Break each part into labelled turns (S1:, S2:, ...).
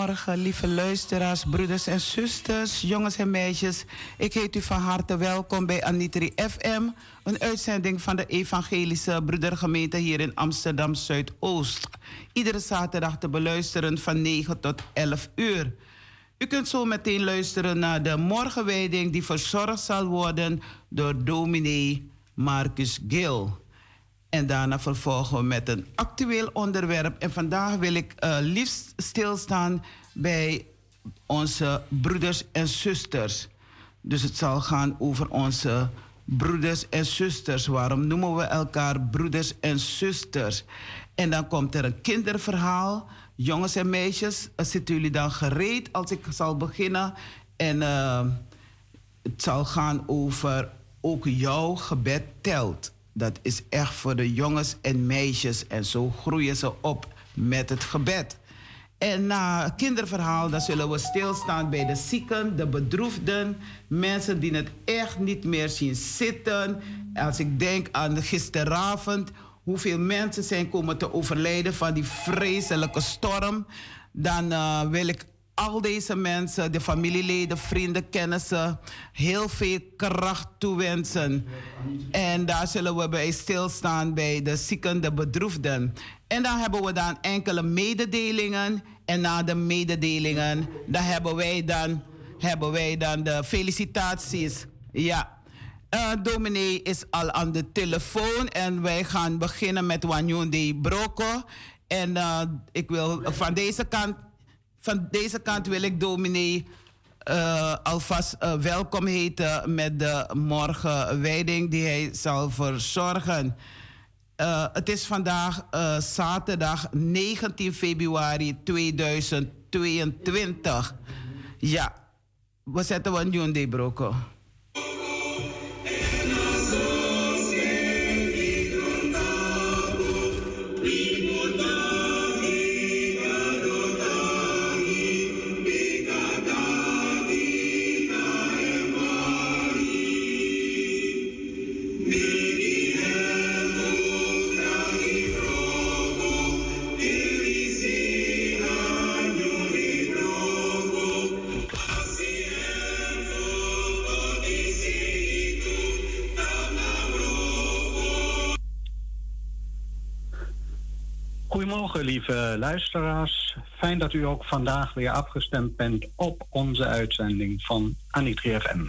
S1: Goedemorgen, lieve luisteraars, broeders en zusters, jongens en meisjes. Ik heet u van harte welkom bij Anitri FM, een uitzending van de Evangelische Broedergemeente hier in Amsterdam Zuidoost. Iedere zaterdag te beluisteren van 9 tot 11 uur. U kunt zo meteen luisteren naar de morgenwijding die verzorgd zal worden door dominee Marcus Gil. En daarna vervolgen we met een actueel onderwerp. En vandaag wil ik uh, liefst stilstaan bij onze broeders en zusters. Dus het zal gaan over onze broeders en zusters. Waarom noemen we elkaar broeders en zusters? En dan komt er een kinderverhaal. Jongens en meisjes, uh, zitten jullie dan gereed als ik zal beginnen? En uh, het zal gaan over ook jouw gebed telt. Dat is echt voor de jongens en meisjes. En zo groeien ze op met het gebed. En na het kinderverhaal, dan zullen we stilstaan bij de zieken, de bedroefden, mensen die het echt niet meer zien zitten. Als ik denk aan gisteravond, hoeveel mensen zijn komen te overlijden van die vreselijke storm, dan uh, wil ik al deze mensen, de familieleden, vrienden, kennissen, heel veel kracht toewensen. En daar zullen we bij stilstaan bij de zieken, de bedroefden. En dan hebben we dan enkele mededelingen. En na de mededelingen, dan hebben wij dan, hebben wij dan de felicitaties. Ja. Uh, dominee is al aan de telefoon en wij gaan beginnen met Wanyundi Broko. En uh, ik wil van deze kant van deze kant wil ik dominee uh, alvast uh, welkom heten met de morgenwijding die hij zal verzorgen. Uh, het is vandaag zaterdag 19 februari 2022. Ja, we zetten we een Day Broko.
S2: Lieve luisteraars. Fijn dat u ook vandaag weer afgestemd bent op onze uitzending van Anitri FM.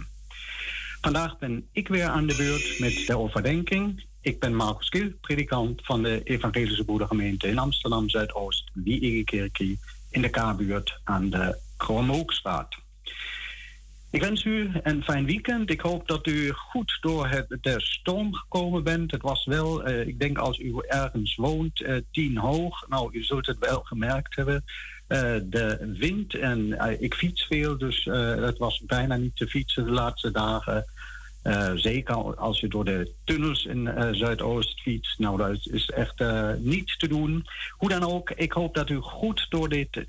S2: Vandaag ben ik weer aan de beurt met de overdenking. Ik ben Marcus Kiel, predikant van de Evangelische Broedergemeente in Amsterdam Zuidoost, Wie in de K-buurt aan de Kromme Hoekstraat. Ik wens u een fijn weekend. Ik hoop dat u goed door het, de storm gekomen bent. Het was wel, uh, ik denk als u ergens woont, uh, tien hoog. Nou, u zult het wel gemerkt hebben. Uh, de wind en ik fiets veel, dus het was bijna niet te fietsen de laatste dagen. Uh, zeker als je door de tunnels in uh, Zuidoost fietst. Nou, dat is echt uh, niet te doen. Hoe dan ook, ik hoop dat u goed door, dit,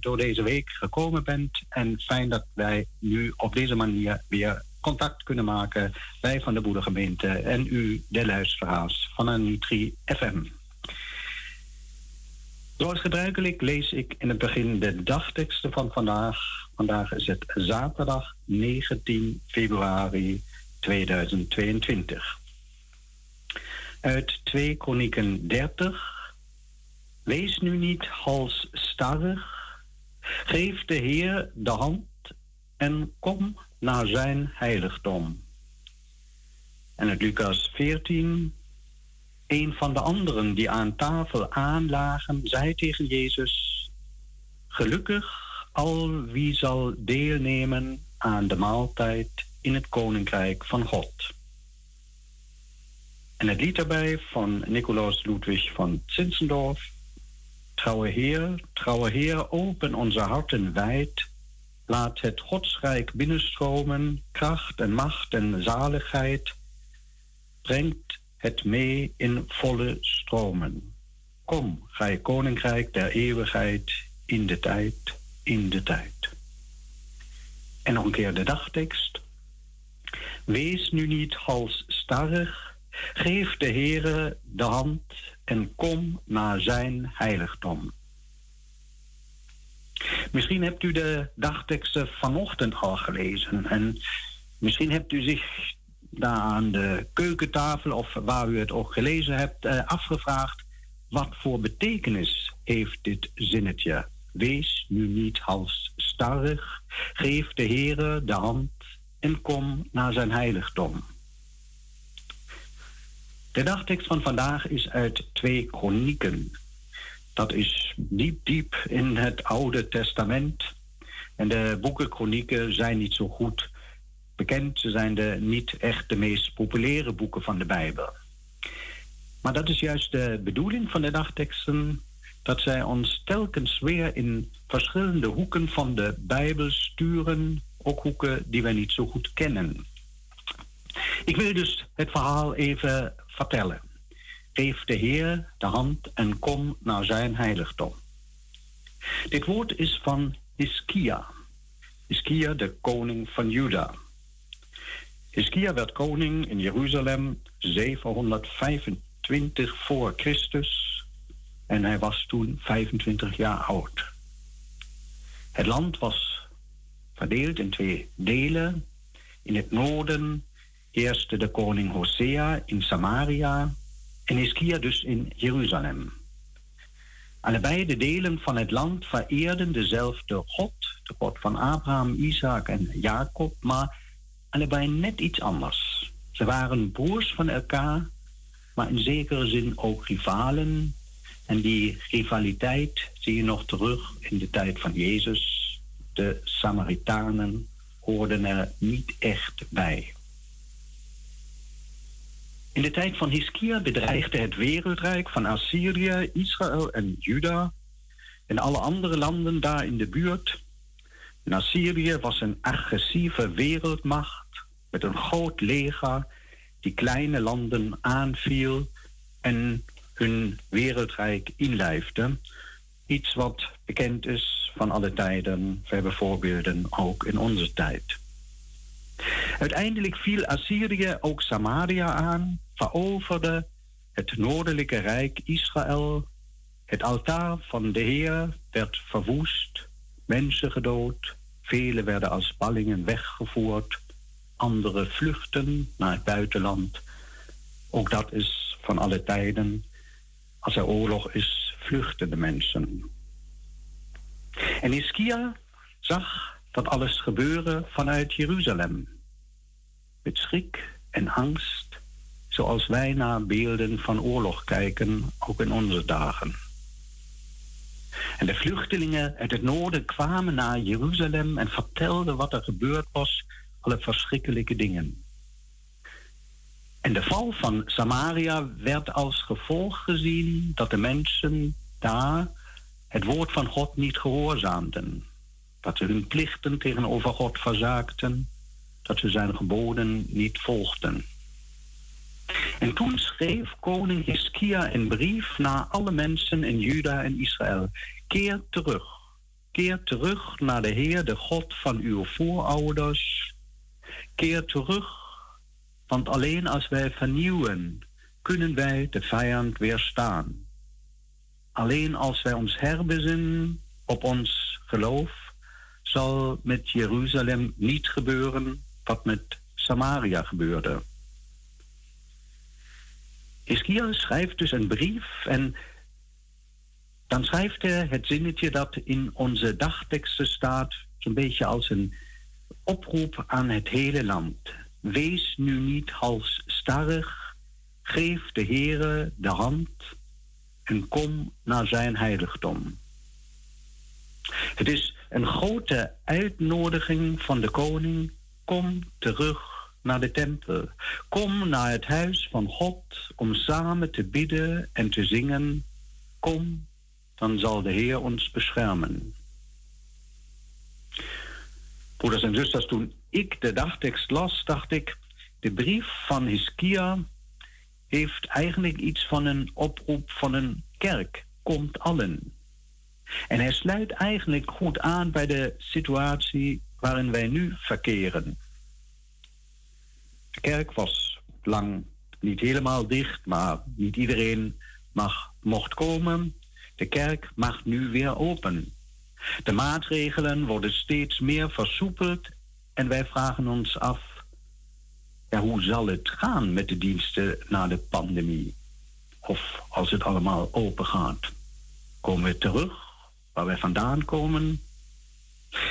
S2: door deze week gekomen bent. En fijn dat wij nu op deze manier weer contact kunnen maken. Wij van de Boerengemeente en u, de luisteraars van een Nutri FM. Zoals gebruikelijk lees ik in het begin de dagteksten van vandaag. Vandaag is het zaterdag 19 februari 2022. Uit 2 Kronieken 30. Wees nu niet halsstarrig. Geef de Heer de hand en kom naar zijn heiligdom. En uit Lucas 14. Een van de anderen die aan tafel aanlagen, zei tegen Jezus: Gelukkig al wie zal deelnemen aan de maaltijd in het koninkrijk van God. En het lied daarbij van Nicolaus Ludwig van Zinzendorf. Trouwe Heer, trouwe Heer, open onze harten wijd. Laat het Godsrijk binnenstromen, kracht en macht en zaligheid. Brengt het mee in volle stromen. Kom, gij koninkrijk der eeuwigheid, in de tijd, in de tijd. En nog een keer de dagtekst. Wees nu niet halsstarrig, geef de Heere de hand en kom naar zijn heiligdom. Misschien hebt u de dagteksten vanochtend al gelezen en misschien hebt u zich daar aan de keukentafel of waar u het ook gelezen hebt eh, afgevraagd wat voor betekenis heeft dit zinnetje. Wees nu niet halsstarrig, geef de Heere de hand en kom naar zijn heiligdom. De dagtekst van vandaag is uit twee kronieken. Dat is diep, diep in het Oude Testament. En de boeken kronieken zijn niet zo goed bekend. Ze zijn de, niet echt de meest populaire boeken van de Bijbel. Maar dat is juist de bedoeling van de dagteksten. Dat zij ons telkens weer in verschillende hoeken van de Bijbel sturen ook hoeken die wij niet zo goed kennen. Ik wil dus het verhaal even vertellen. Geef de Heer de hand en kom naar zijn heiligdom. Dit woord is van Hiskia. Hiskia, de koning van Juda. Hiskia werd koning in Jeruzalem 725 voor Christus en hij was toen 25 jaar oud. Het land was verdeeld in twee delen. In het noorden heerste de koning Hosea in Samaria en Hiskia dus in Jeruzalem. Allebei de delen van het land vereerden dezelfde God, de God van Abraham, Isaac en Jacob, maar allebei net iets anders. Ze waren broers van elkaar, maar in zekere zin ook rivalen. En die rivaliteit zie je nog terug in de tijd van Jezus de Samaritanen hoorden er niet echt bij. In de tijd van Hiskia bedreigde het wereldrijk van Assyrië, Israël en Juda en alle andere landen daar in de buurt. Assyrië was een agressieve wereldmacht met een groot leger die kleine landen aanviel en hun wereldrijk inlijfde. Iets wat bekend is van alle tijden. We hebben voorbeelden ook in onze tijd. Uiteindelijk viel Assyrië ook Samaria aan, veroverde het noordelijke rijk Israël. Het altaar van de Heer werd verwoest, mensen gedood, velen werden als ballingen weggevoerd, anderen vluchten naar het buitenland. Ook dat is van alle tijden. Als er oorlog is, vluchten de mensen. En Ischia zag dat alles gebeuren vanuit Jeruzalem. Met schrik en angst, zoals wij naar beelden van oorlog kijken, ook in onze dagen. En de vluchtelingen uit het noorden kwamen naar Jeruzalem en vertelden wat er gebeurd was, alle verschrikkelijke dingen. En de val van Samaria werd als gevolg gezien dat de mensen daar het woord van God niet gehoorzaamden. Dat ze hun plichten tegenover God verzaakten, dat ze zijn geboden niet volgden. En toen schreef koning Hiskia een brief naar alle mensen in Juda en Israël. Keer terug. Keer terug naar de Heer, de God van uw voorouders. Keer terug, want alleen als wij vernieuwen, kunnen wij de vijand weerstaan. Alleen als wij ons herbezinnen op ons geloof, zal met Jeruzalem niet gebeuren wat met Samaria gebeurde. Hiskia schrijft dus een brief en dan schrijft hij het zinnetje dat in onze dagteksten staat, zo'n beetje als een oproep aan het hele land. Wees nu niet halsstarrig, geef de Heere de hand en kom naar zijn heiligdom. Het is een grote uitnodiging van de koning. Kom terug naar de tempel. Kom naar het huis van God om samen te bidden en te zingen. Kom, dan zal de Heer ons beschermen. Broeders en zusters, toen ik de dagtekst las, dacht ik, de brief van Hiskia heeft eigenlijk iets van een oproep van een kerk. Komt allen. En hij sluit eigenlijk goed aan bij de situatie waarin wij nu verkeren. De kerk was lang niet helemaal dicht, maar niet iedereen mag, mocht komen. De kerk mag nu weer open. De maatregelen worden steeds meer versoepeld en wij vragen ons af, ja, hoe zal het gaan met de diensten na de pandemie? Of als het allemaal open gaat, komen we terug waar wij vandaan komen?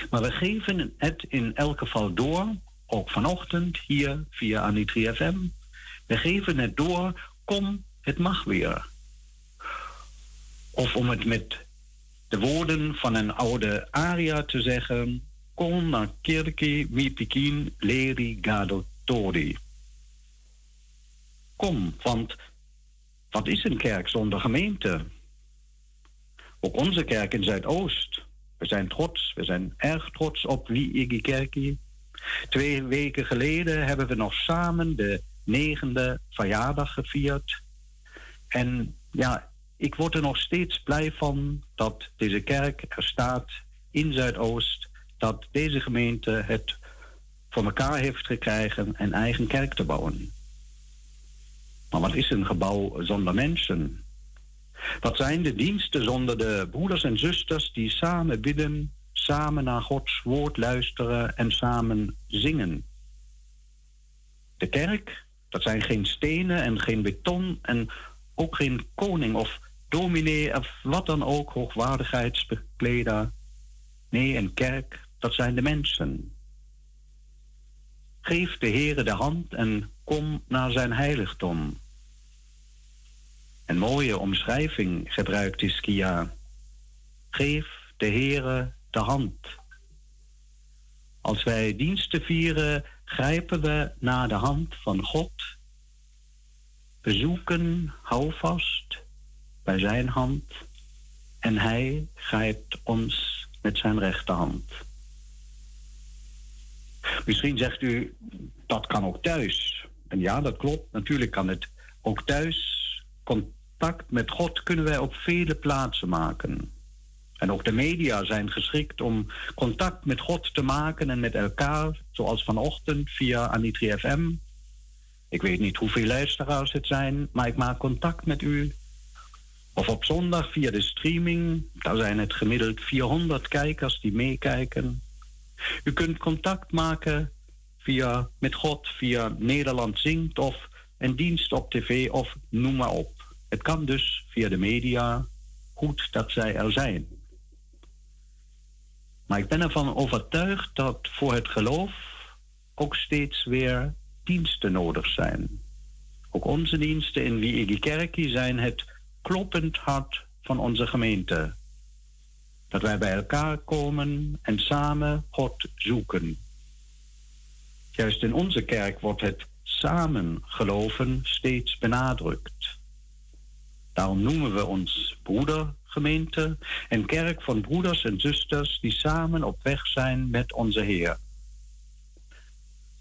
S2: Maar we geven het in elk geval door ook vanochtend hier via Anitri FM. We geven het door, kom, het mag weer. Of om het met de woorden van een oude aria te zeggen, kom naar kirki mi leri gado tori. Kom, want wat is een kerk zonder gemeente? Ook onze kerk in Zuidoost. We zijn trots, we zijn erg trots op Wie Kerkie. Twee weken geleden hebben we nog samen de negende verjaardag gevierd. En ja, ik word er nog steeds blij van dat deze kerk er staat in Zuidoost. Dat deze gemeente het voor elkaar heeft gekregen een eigen kerk te bouwen. Maar wat is een gebouw zonder mensen? Wat zijn de diensten zonder de broeders en zusters die samen bidden samen naar Gods woord luisteren en samen zingen. De kerk, dat zijn geen stenen en geen beton en ook geen koning of dominee of wat dan ook, hoogwaardigheidsbekleder. Nee, een kerk, dat zijn de mensen. Geef de Heere de hand en kom naar zijn heiligdom. Een mooie omschrijving gebruikt Iskia. Geef de Heere de hand. Als wij diensten vieren, grijpen we naar de hand van God. We zoeken houvast bij zijn hand en hij grijpt ons met zijn rechterhand. Misschien zegt u, dat kan ook thuis. En ja, dat klopt. Natuurlijk kan het ook thuis. Contact met God kunnen wij op vele plaatsen maken. En ook de media zijn geschikt om contact met God te maken en met elkaar, zoals vanochtend via Anitri FM. Ik weet niet hoeveel luisteraars het zijn, maar ik maak contact met u. Of op zondag via de streaming, daar zijn het gemiddeld 400 kijkers die meekijken. U kunt contact maken via, met God via Nederland Zingt of een dienst op tv of noem maar op. Het kan dus via de media. Goed dat zij er zijn. Maar ik ben ervan overtuigd dat voor het geloof ook steeds weer diensten nodig zijn. Ook onze diensten in Wiegi Kerkie zijn het kloppend hart van onze gemeente. Dat wij bij elkaar komen en samen God zoeken. Juist in onze kerk wordt het samen geloven steeds benadrukt. Daarom noemen we ons broedergemeente en kerk van broeders en zusters die samen op weg zijn met onze Heer.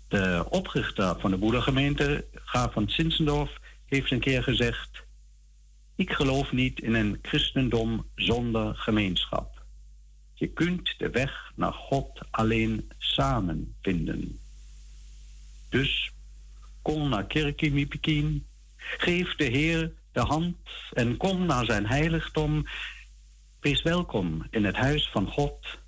S2: De oprichter van de broedergemeente, Graaf van Zinsendorf, heeft een keer gezegd: Ik geloof niet in een christendom zonder gemeenschap. Je kunt de weg naar God alleen samen vinden. Dus kom naar Kerkie geef de Heer de hand en kom naar zijn heiligdom. Wees welkom in het huis van God.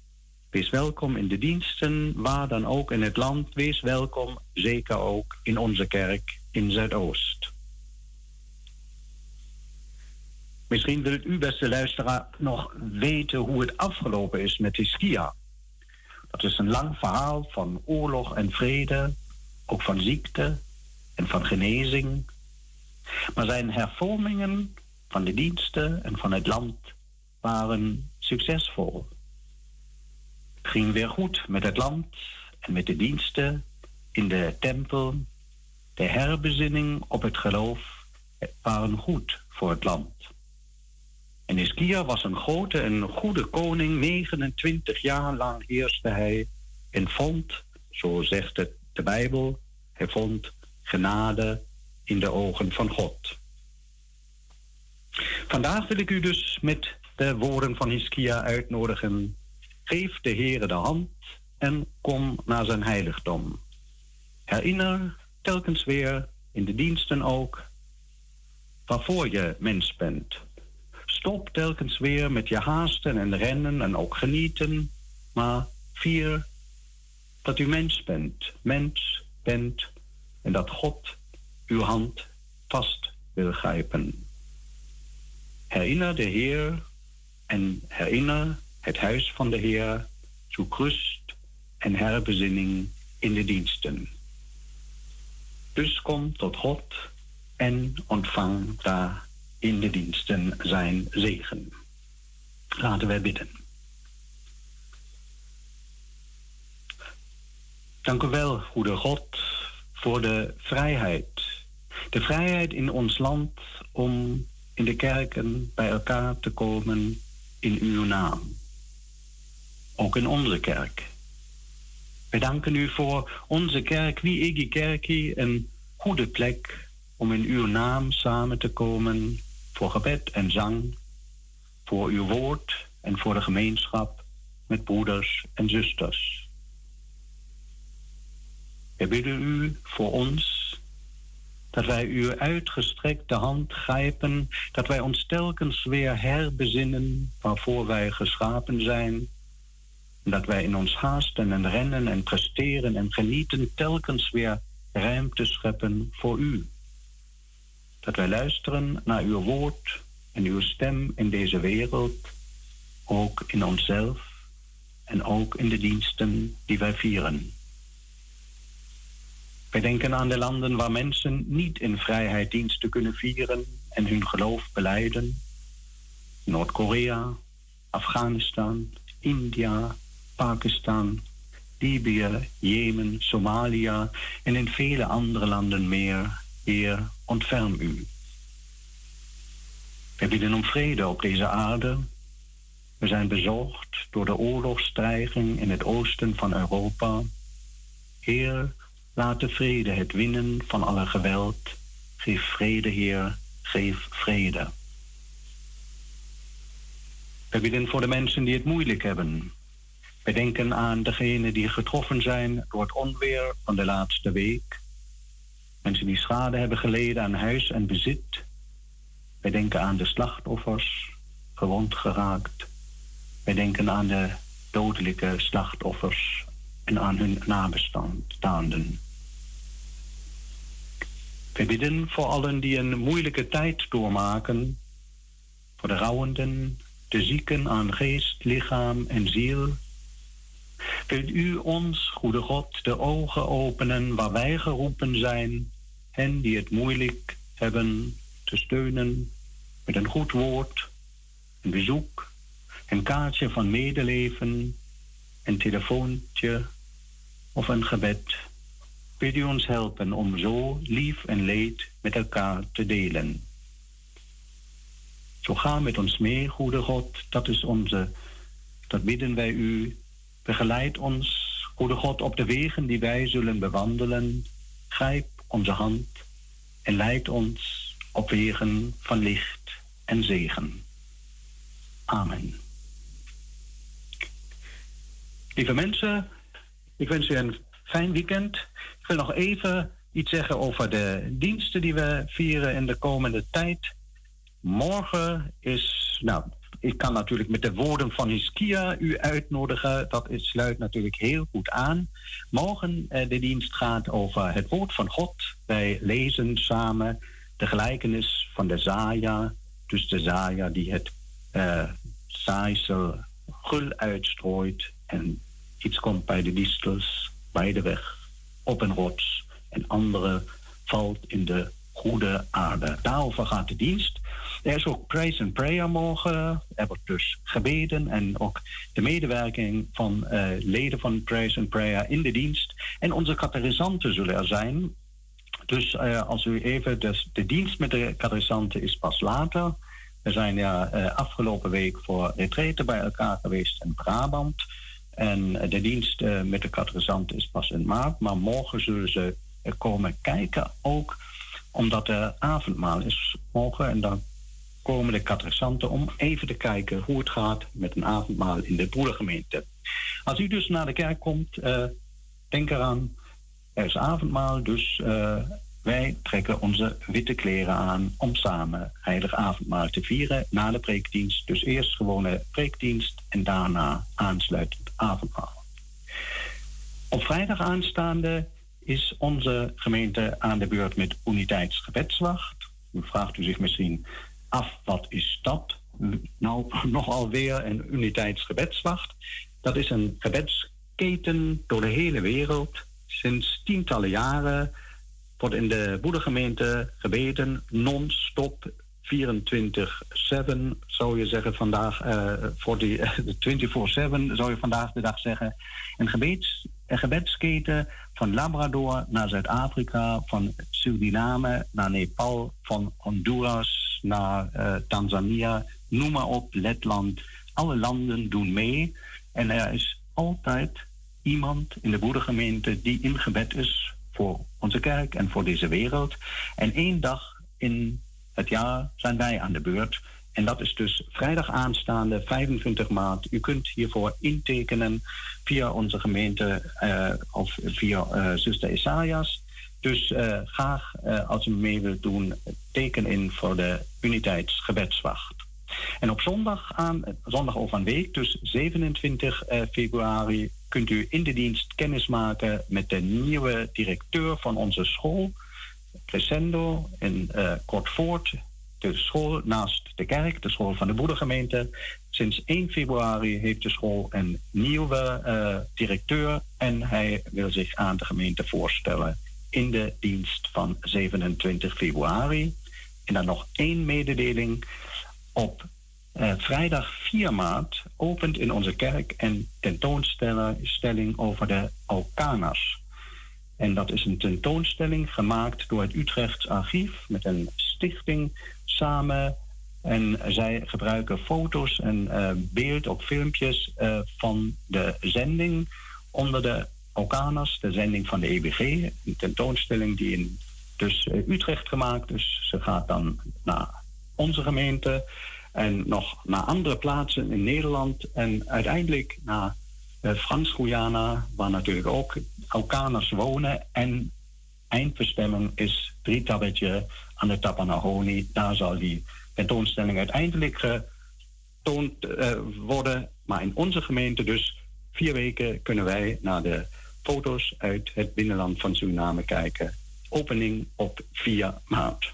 S2: Wees welkom in de diensten, waar dan ook in het land. Wees welkom, zeker ook in onze kerk in Zuidoost. Misschien wilt u, beste luisteraar, nog weten hoe het afgelopen is met Ischia. Dat is een lang verhaal van oorlog en vrede, ook van ziekte en van genezing. Maar zijn hervormingen van de diensten en van het land waren succesvol. Het ging weer goed met het land en met de diensten in de tempel. De herbezinning op het geloof waren goed voor het land. En Ischia was een grote en goede koning. 29 jaar lang heerste hij en vond, zo zegt het de Bijbel, hij vond genade in de ogen van God. Vandaag wil ik u dus met de woorden van Hiskia uitnodigen. Geef de Heere de hand en kom naar zijn heiligdom. Herinner telkens weer in de diensten ook waarvoor je mens bent. Stop telkens weer met je haasten en rennen en ook genieten, maar vier dat u mens bent, mens bent en dat God uw hand vast wil grijpen. Herinner de Heer en herinner het huis van de Heer, zoek rust en herbezinning in de diensten. Dus kom tot God en ontvang daar in de diensten zijn zegen. Laten wij bidden. Dank u wel, goede God, voor de vrijheid. De vrijheid in ons land om in de kerken bij elkaar te komen in uw naam. Ook in onze kerk. Wij danken u voor onze kerk, wie Igi Kerkie, een goede plek om in uw naam samen te komen voor gebed en zang, voor uw woord en voor de gemeenschap met broeders en zusters. We bidden u voor ons dat wij uw uitgestrekte hand grijpen, dat wij ons telkens weer herbezinnen waarvoor wij geschapen zijn, dat wij in ons haasten en rennen en presteren en genieten telkens weer ruimte scheppen voor u. Dat wij luisteren naar uw woord en uw stem in deze wereld, ook in onszelf en ook in de diensten die wij vieren. Wij denken aan de landen waar mensen niet in vrijheid diensten kunnen vieren en hun geloof beleiden. Noord-Korea, Afghanistan, India, Pakistan, Libië, Jemen, Somalia en in vele andere landen meer. Heer, ontferm u. Wij bidden om vrede op deze aarde. We zijn bezorgd door de oorlogsstijging in het oosten van Europa. Heer, Laat de vrede het winnen van alle geweld. Geef vrede, Heer, geef vrede. We bidden voor de mensen die het moeilijk hebben. We denken aan degenen die getroffen zijn door het onweer van de laatste week. Mensen die schade hebben geleden aan huis en bezit. Wij denken aan de slachtoffers, gewond geraakt. Wij denken aan de dodelijke slachtoffers en aan hun nabestaanden. We bidden voor allen die een moeilijke tijd doormaken, voor de rouwenden, de zieken aan geest, lichaam en ziel. Wilt u ons, goede God, de ogen openen waar wij geroepen zijn, hen die het moeilijk hebben te steunen met een goed woord, een bezoek, een kaartje van medeleven, een telefoontje of een gebed. Wil u ons helpen om zo lief en leed met elkaar te delen? Zo ga met ons mee, goede God. Dat is onze, dat bidden wij u. Begeleid ons, goede God, op de wegen die wij zullen bewandelen. Grijp onze hand en leid ons op wegen van licht en zegen. Amen. Lieve mensen, ik wens u een fijn weekend. Ik wil nog even iets zeggen over de diensten die we vieren in de komende tijd. Morgen is, nou, ik kan natuurlijk met de woorden van Hiskia u uitnodigen. Dat is, sluit natuurlijk heel goed aan. Morgen eh, de dienst gaat over het woord van God. Wij lezen samen de gelijkenis van de Zaja. Dus de Zaja die het zaaisel gul uitstrooit en iets komt bij de distels, bij de weg, op een rots en andere valt in de goede aarde. Daarover gaat de dienst. Er is ook praise and prayer morgen. Er wordt dus gebeden en ook de medewerking van uh, leden van praise and prayer in de dienst. En onze katerisanten zullen er zijn. Dus uh, als u even, de dienst met de katerisanten is pas later. We zijn ja uh, afgelopen week voor retreten bij elkaar geweest in Brabant. En de dienst met de katerisanten is pas in maart. Maar morgen zullen ze komen kijken ook omdat er avondmaal is morgen. En dan komen de om even te kijken hoe het gaat met een avondmaal in de broedergemeente. Als u dus naar de kerk komt, uh, denk eraan, er is avondmaal, dus uh, wij trekken onze witte kleren aan om samen heilig avondmaal te vieren na de preekdienst. Dus eerst gewone preekdienst en daarna aansluitend avondmaal. Op vrijdag aanstaande is onze gemeente aan de beurt met uniteitsgebedswacht. U vraagt u zich misschien af, wat is dat? Nou, nogal weer een uniteitsgebedswacht. Dat is een gebedsketen door de hele wereld. Sinds tientallen jaren wordt in de boerengemeente gebeden non-stop 24-7, zou je zeggen vandaag, uh, voor die 24-7 zou je vandaag de dag zeggen. Een, gebeds, een gebedsketen van Labrador naar Zuid-Afrika, van Suriname naar Nepal, van Honduras naar uh, Tanzania, noem maar op, Letland. Alle landen doen mee. En er is altijd iemand in de broedergemeente die in gebed is voor onze kerk en voor deze wereld. En één dag in het jaar zijn wij aan de beurt. En dat is dus vrijdag aanstaande 25 maart. U kunt hiervoor intekenen via onze gemeente uh, of via uh, zuster Isaias. Dus uh, graag als u mee wilt doen, teken in voor de uniteitsgebedswacht. En op zondag, aan, zondag over een week, dus 27 februari, kunt u in de dienst kennis maken met de nieuwe directeur van onze school, Crescendo in Kortvoort, de school naast de kerk, de school van de broedergemeente. Sinds 1 februari heeft de school een nieuwe uh, directeur en hij wil zich aan de gemeente voorstellen in de dienst van 27 februari. En dan nog één mededeling. Op uh, vrijdag 4 maart opent in onze kerk een tentoonstelling over de Alkanas. En dat is een tentoonstelling gemaakt door het Utrechts Archief met een stichting samen. En zij gebruiken foto's en uh, beeld op filmpjes uh, van de zending onder de Okanas, de zending van de EBG. Een tentoonstelling die in dus uh, Utrecht gemaakt. Dus ze gaat dan naar onze gemeente en nog naar andere plaatsen in Nederland. En uiteindelijk naar Frans-Guyana, waar natuurlijk ook Okanas wonen. En eindbestemming is Drietabetje aan de Tapanahoni. Daar zal die tentoonstelling uiteindelijk getoond uh, worden. Maar in onze gemeente dus vier weken kunnen wij naar de foto's uit het binnenland van Suriname kijken. Opening op 4 maart.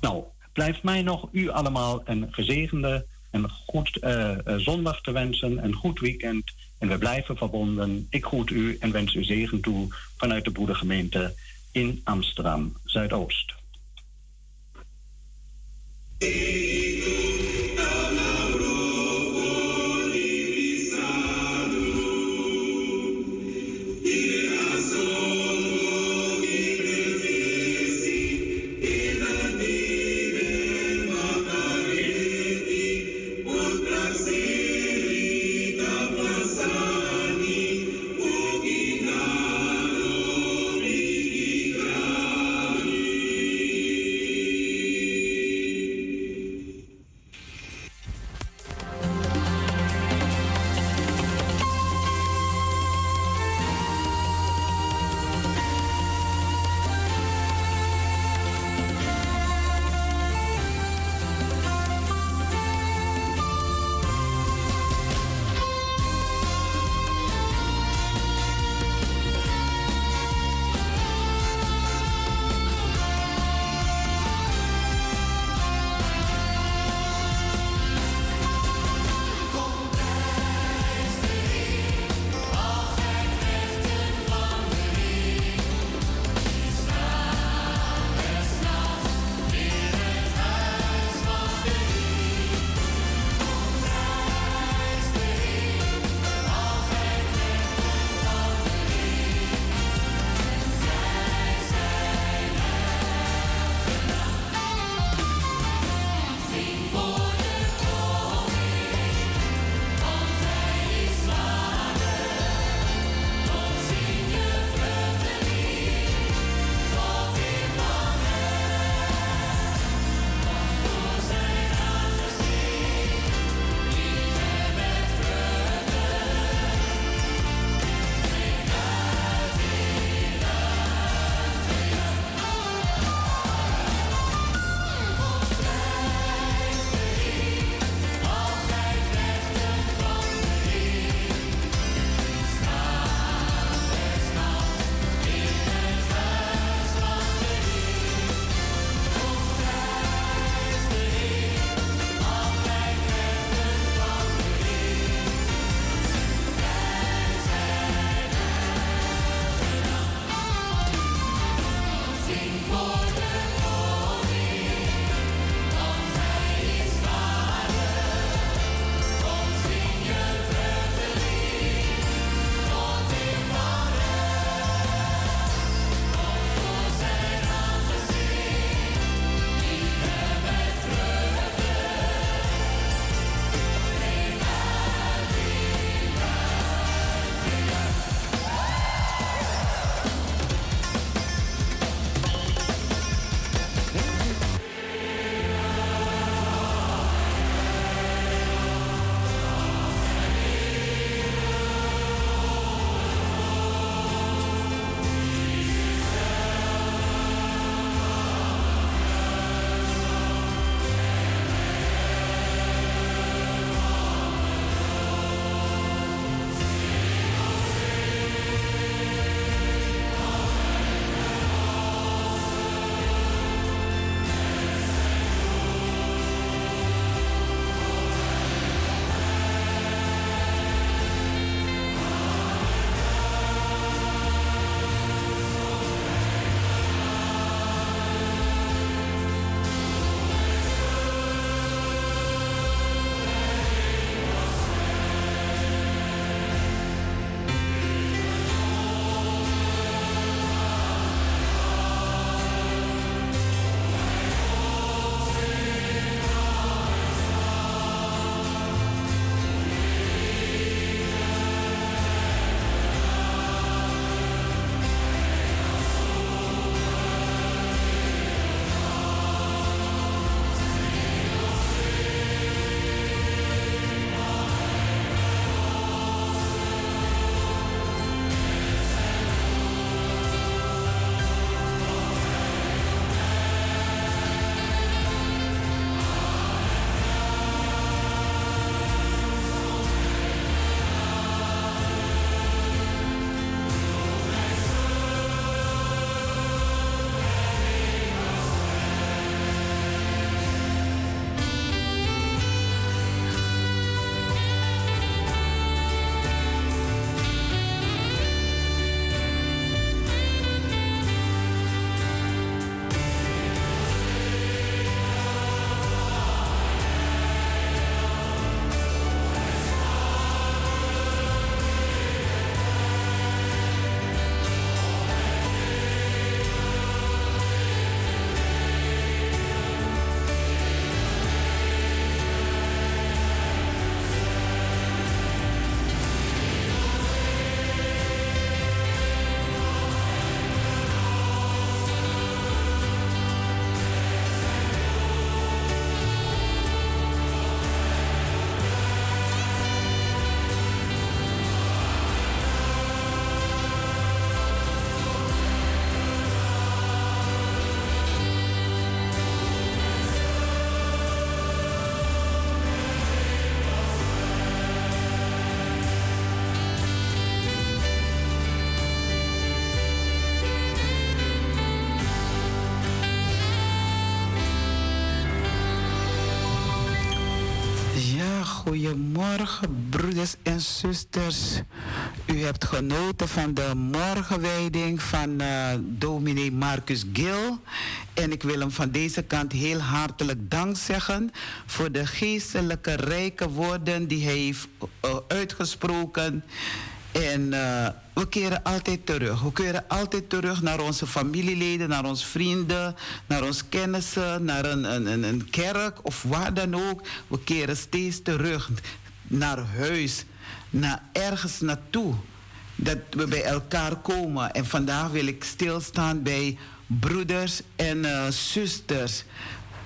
S2: Nou, blijft mij nog u allemaal een gezegende en goed uh, zondag te wensen, een goed weekend. En we blijven verbonden. Ik groet u en wens u zegen toe vanuit de broedergemeente in Amsterdam Zuidoost.
S1: Goedemorgen broeders en zusters. U hebt genoten van de morgenwijding van uh, dominee Marcus Gil. En ik wil hem van deze kant heel hartelijk dank zeggen voor de geestelijke rijke woorden die hij heeft uh, uitgesproken. En uh, we keren altijd terug. We keren altijd terug naar onze familieleden, naar onze vrienden, naar onze kennissen, naar een, een, een kerk of waar dan ook. We keren steeds terug naar huis, naar ergens naartoe. Dat we bij elkaar komen. En vandaag wil ik stilstaan bij broeders en uh, zusters.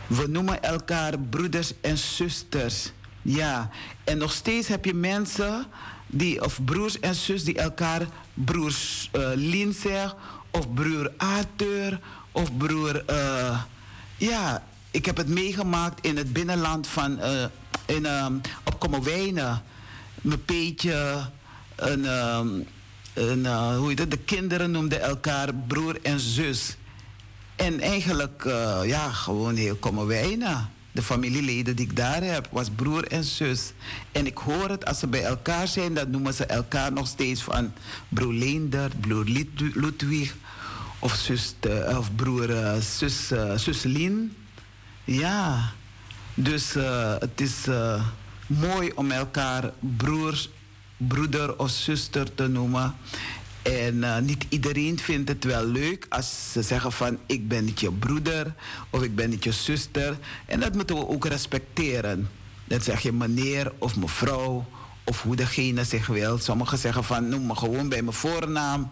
S1: We noemen elkaar broeders en zusters. Ja, en nog steeds heb je mensen die, of broers en zus die elkaar broers uh, Lien zegt, of broer Arthur, of broer. Uh, ja, ik heb het meegemaakt in het binnenland van. Uh, in, um, op Kommerwijnen. Mijn peetje. Een, een, hoe heet het? De kinderen noemden elkaar broer en zus. En eigenlijk, ja, gewoon heel Kommerwijnen de familieleden die ik daar heb, was broer en zus. En ik hoor het, als ze bij elkaar zijn, dan noemen ze elkaar nog steeds van broer Leender, broer Ludwig of, zus, of broer uh, zus, uh, zuslien. Ja, dus het is mooi om elkaar broers, broeder of zuster te noemen. En uh, niet iedereen vindt het wel leuk als ze zeggen van ik ben niet je broeder of ik ben niet je zuster. En dat moeten we ook respecteren. Dan zeg je meneer of mevrouw of hoe degene zich wil. Sommigen zeggen van noem me gewoon bij mijn voornaam.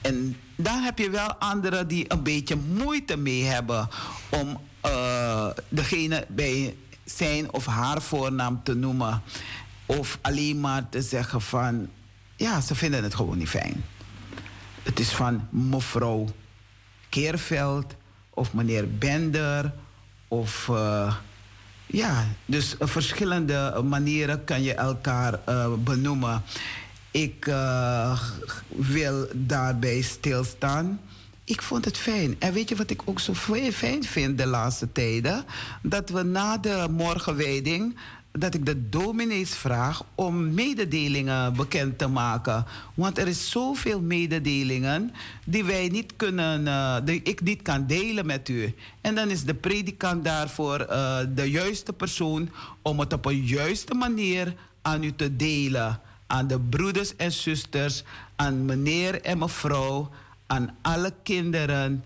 S1: En dan heb je wel anderen die een beetje moeite mee hebben om uh, degene bij zijn of haar voornaam te noemen. Of alleen maar te zeggen van ja, ze vinden het gewoon niet fijn. Het is van mevrouw Keerveld of meneer Bender of uh, ja, dus verschillende manieren kan je elkaar uh, benoemen. Ik wil daarbij stilstaan. Ik vond het fijn. En weet je wat ik ook zo fijn vind de laatste tijden? Dat we na de morgenwijding dat ik de dominees vraag om mededelingen bekend te maken. Want er is zoveel mededelingen die wij niet kunnen, uh, die ik niet kan delen met u. En dan is de predikant daarvoor uh, de juiste persoon om het op een juiste manier aan u te delen. Aan de broeders en zusters, aan meneer en mevrouw, aan alle kinderen.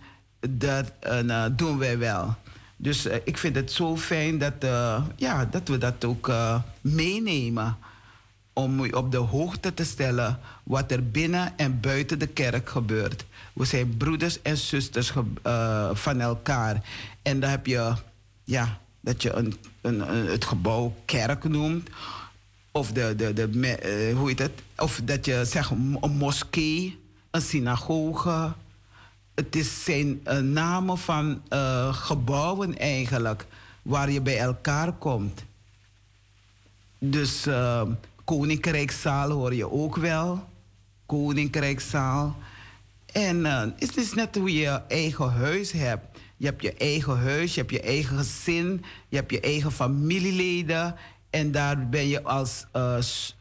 S1: Dat uh, doen wij wel. Dus uh, ik vind het zo fijn dat, uh, ja, dat we dat ook uh, meenemen. Om u op de hoogte te stellen wat er binnen en buiten de kerk gebeurt. We zijn broeders en zusters van elkaar. En dan heb je, ja, dat je een, een, een, het gebouw kerk noemt. Of, de, de, de, hoe heet het? of dat je zegt een moskee, een synagoge het is zijn uh, namen van uh, gebouwen eigenlijk, waar je bij elkaar komt. Dus uh, hoor je ook wel. Koninkrijkszaal. En het is net hoe je eigen huis hebt. Je hebt je eigen huis, je hebt je eigen gezin, je hebt je eigen familieleden. En daar ben je als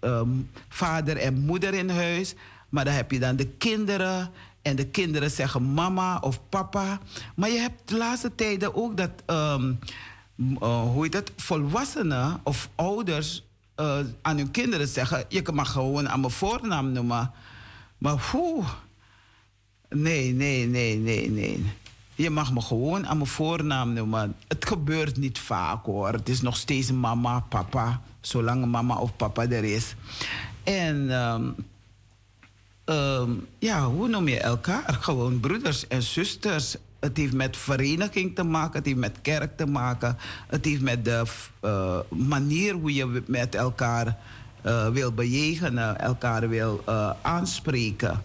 S1: um, vader en moeder in huis. Maar dan heb je dan de kinderen en de kinderen zeggen mama of papa. Maar je hebt de laatste tijden ook dat, um, uh, hoe heet dat, volwassenen of ouders uh, aan hun kinderen zeggen: Je mag gewoon aan mijn voornaam noemen. Maar hoe? Nee, nee, nee, nee, nee. Je mag me gewoon aan mijn voornaam noemen. Het gebeurt niet vaak hoor. Het is nog steeds mama, papa. Zolang mama of papa er is. En. Um, um, ja, hoe noem je elkaar? Gewoon broeders en zusters. Het heeft met vereniging te maken, het heeft met kerk te maken. Het heeft met de uh, manier hoe je met elkaar uh, wil bejegenen, elkaar wil uh, aanspreken.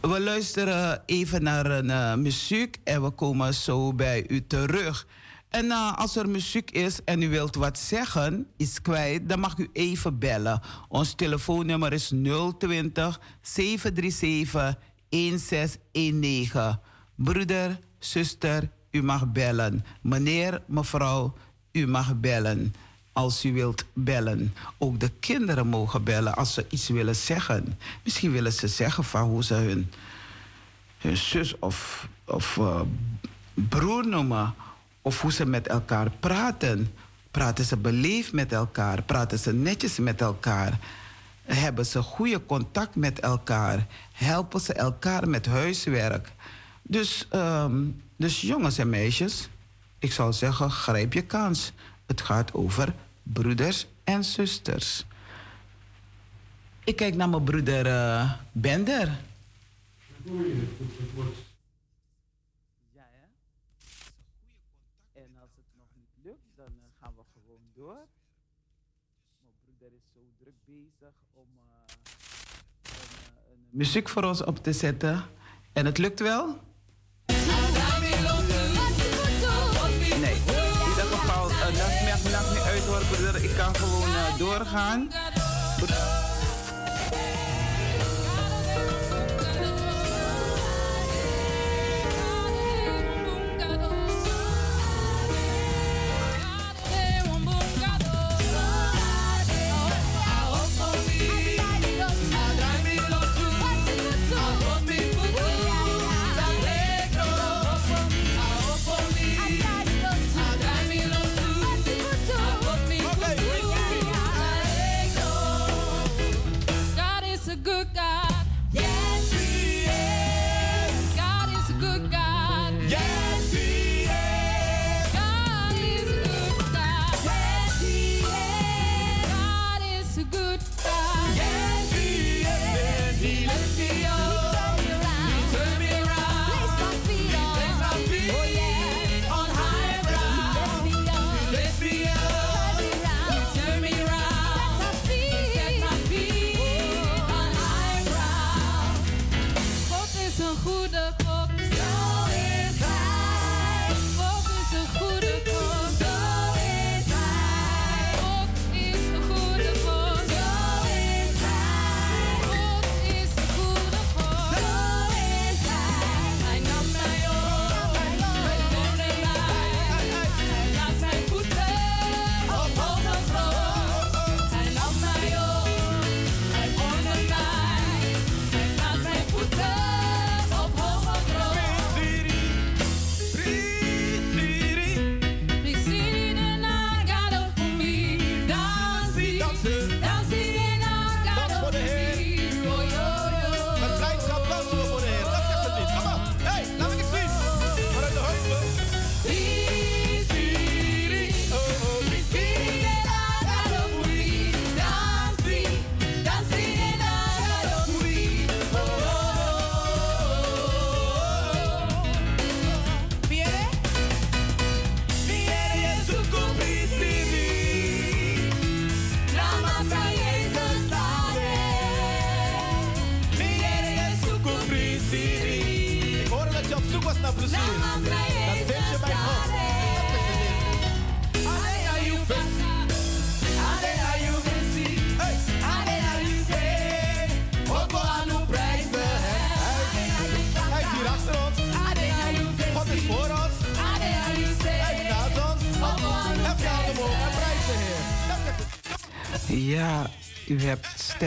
S1: We luisteren even naar een muziek en we komen zo bij u terug. En uh, als er muziek is en u wilt wat zeggen, iets kwijt, dan mag u even bellen. Ons telefoonnummer is 020 737 1619. Broeder, zuster, u mag bellen. Meneer, mevrouw, u mag bellen.
S3: als u wilt bellen. Ook de kinderen mogen bellen als ze iets willen zeggen. Misschien willen ze zeggen van hoe ze hun, zus of, of uh, broer noemen. Of hoe ze met elkaar praten. Praten ze beleefd met elkaar? Praten ze netjes met elkaar? Hebben ze goede contact met elkaar? Helpen ze elkaar met huiswerk? Dus, um, dus jongens en meisjes, ik zou zeggen, grijp je kans. Het gaat over broeders en zusters. Ik kijk naar mijn broeder uh, Bender. Ja, hè? En als het nog niet lukt, dan uh, gaan we gewoon door. Mijn broeder is zo druk bezig om, uh, om een muziek voor ons op te zetten. En het lukt wel? maakt niet uit hoor. Ik kan gewoon uh, doorgaan.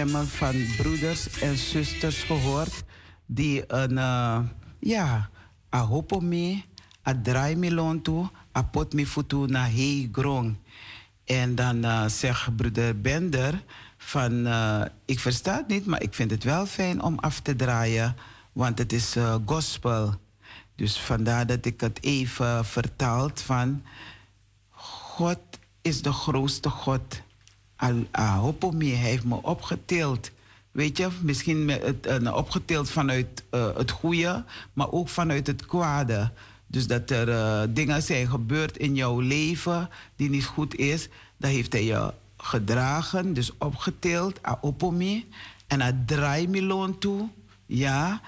S3: Stemmen van broeders en zusters gehoord die een, uh, ja, a hopo me, a draai me toe, a pot me futu na hei grong. En dan uh, zegt broeder Bender van, uh, ik versta het niet, maar ik vind het wel fijn om af te draaien, want het is gospel. Dus vandaar dat ik het even vertaald van, God is de grootste God Ahopomi heeft me opgetild. Weet je, misschien het, uh, opgetild vanuit uh, het goede, maar ook vanuit het kwade. Dus dat er uh, dingen zijn gebeurd in jouw leven die niet goed is, dat heeft hij je gedragen, dus opgetild, aopomi. En hij draai me loon toe, ja.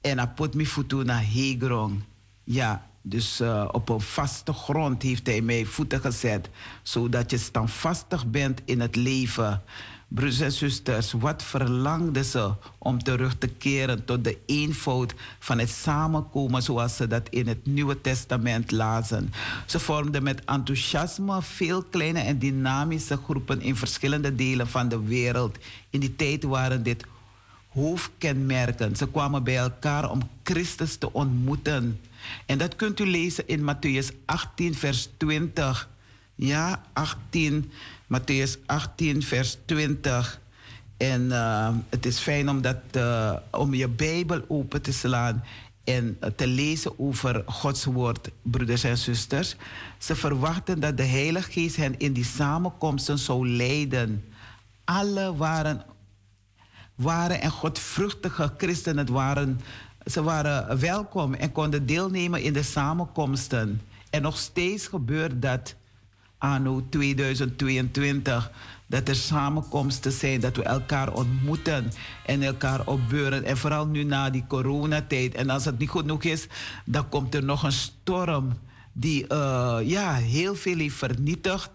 S3: En hij put me voet naar hegrong, ja. Dus uh, op een vaste grond heeft hij mij voeten gezet, zodat je standvastig bent in het leven.
S1: Broers en zusters, wat verlangden ze om terug te keren tot de eenvoud van het samenkomen zoals ze dat in het Nieuwe Testament lazen. Ze vormden met enthousiasme veel kleine en dynamische groepen in verschillende delen van de wereld. In die tijd waren dit hoofdkenmerken. Ze kwamen bij elkaar om Christus te ontmoeten. En dat kunt u lezen in Matthäus 18, vers 20. Ja, 18, Matthäus 18, vers 20. En uh, het is fijn om, dat, uh, om je Bijbel open te slaan en uh, te lezen over Gods woord, broeders en zusters. Ze verwachten dat de Heilige Geest hen in die samenkomsten zou leiden. Alle waren, waren en godvruchtige christenen. Waren, ze waren welkom en konden deelnemen in de samenkomsten. En nog steeds gebeurt dat anno 2022. Dat er samenkomsten zijn, dat we elkaar ontmoeten en elkaar opbeuren. En vooral nu na die coronatijd. En als het niet goed genoeg is, dan komt er nog een storm die uh, ja, heel veel heeft vernietigd.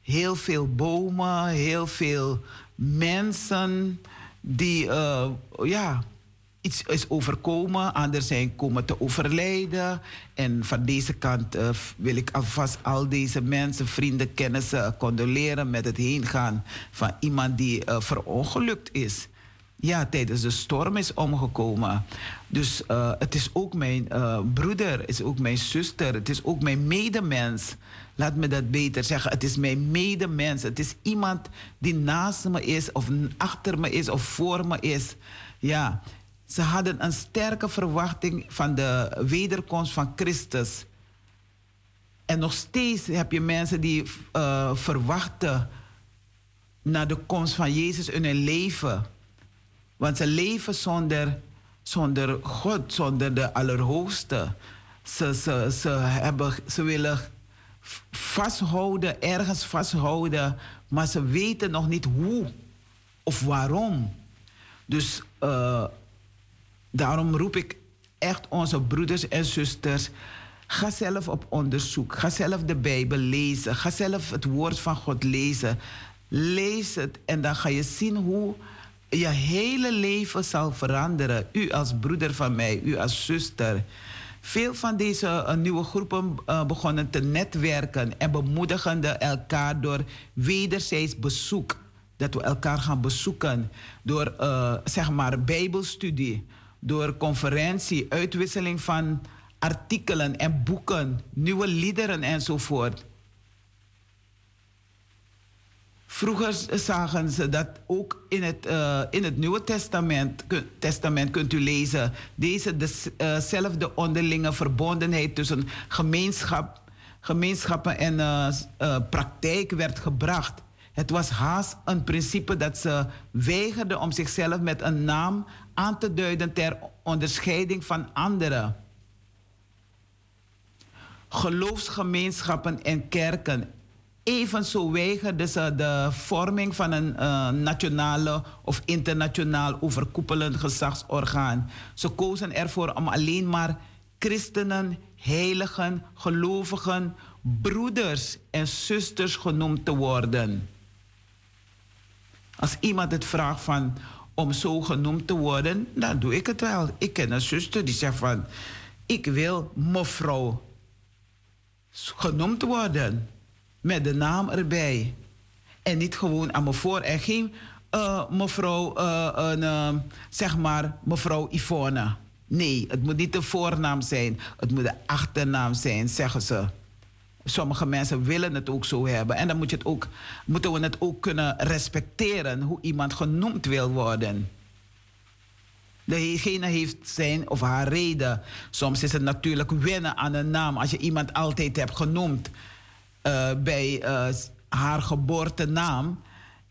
S1: Heel veel bomen, heel veel mensen die uh, ja, iets is overkomen, anderen zijn komen te overlijden. En van deze kant uh, wil ik alvast al deze mensen, vrienden, kennissen condoleren met het heengaan van iemand die uh, verongelukt is. Ja, tijdens de storm is omgekomen. Dus het is ook mijn broeder, het is ook mijn zuster, het is ook mijn medemens. Laat me dat beter zeggen. Het is mijn medemens. Het is iemand die naast me is, of achter me is, of voor me is. Ja, ze hadden een sterke verwachting van de wederkomst van Christus. En nog steeds heb je mensen die uh, verwachten naar de komst van Jezus in hun leven. Want ze leven zonder, zonder God, zonder de Allerhoogste. Ze, ze, ze, hebben, ze willen vasthouden, ergens vasthouden, maar ze weten nog niet hoe of waarom. Dus uh, Daarom roep ik echt onze broeders en zusters. Ga zelf op onderzoek. Ga zelf de Bijbel lezen. Ga zelf het woord van God lezen. Lees het en dan ga je zien hoe je hele leven zal veranderen. U als broeder van mij, u als zuster. Veel van deze uh, nieuwe groepen uh, begonnen te netwerken en bemoedigen elkaar door wederzijds bezoek. Dat we elkaar gaan bezoeken door uh, zeg maar bijbelstudie door conferentie, uitwisseling van artikelen en boeken, nieuwe liederen enzovoort. Vroeger zagen ze dat ook in het, uh, in het Nieuwe Testament, Testament kunt u lezen. Deze dezelfde uh onderlinge verbondenheid tussen gemeenschap, gemeenschappen en uh, praktijk werd gebracht. Het was haast een principe dat ze weigerden om zichzelf met een naam aan te duiden ter onderscheiding van anderen. Geloofsgemeenschappen en kerken. Evenzo weigerden ze de vorming van een uh, nationale of internationaal overkoepelend gezagsorgaan. Ze kozen ervoor om alleen maar christenen, heiligen, gelovigen, broeders en zusters genoemd te worden. Als iemand het vraagt van om zo genoemd te worden, dan doe ik het wel. Ik ken een zuster die zegt van, ik wil mevrouw genoemd worden. Met de naam erbij. En niet gewoon aan me voor en geen uh, mevrouw, uh, zeg maar mevrouw Yvonne. Nee, het moet niet de voornaam zijn. Het moet de achternaam zijn, zeggen ze. Sommige mensen willen het ook zo hebben. En dan moet je het ook, moeten we het ook kunnen respecteren hoe iemand genoemd wil worden. Degene heeft zijn of haar reden. Soms is het natuurlijk wennen aan een naam. Als je iemand altijd hebt genoemd bij uh, haar geboortenaam.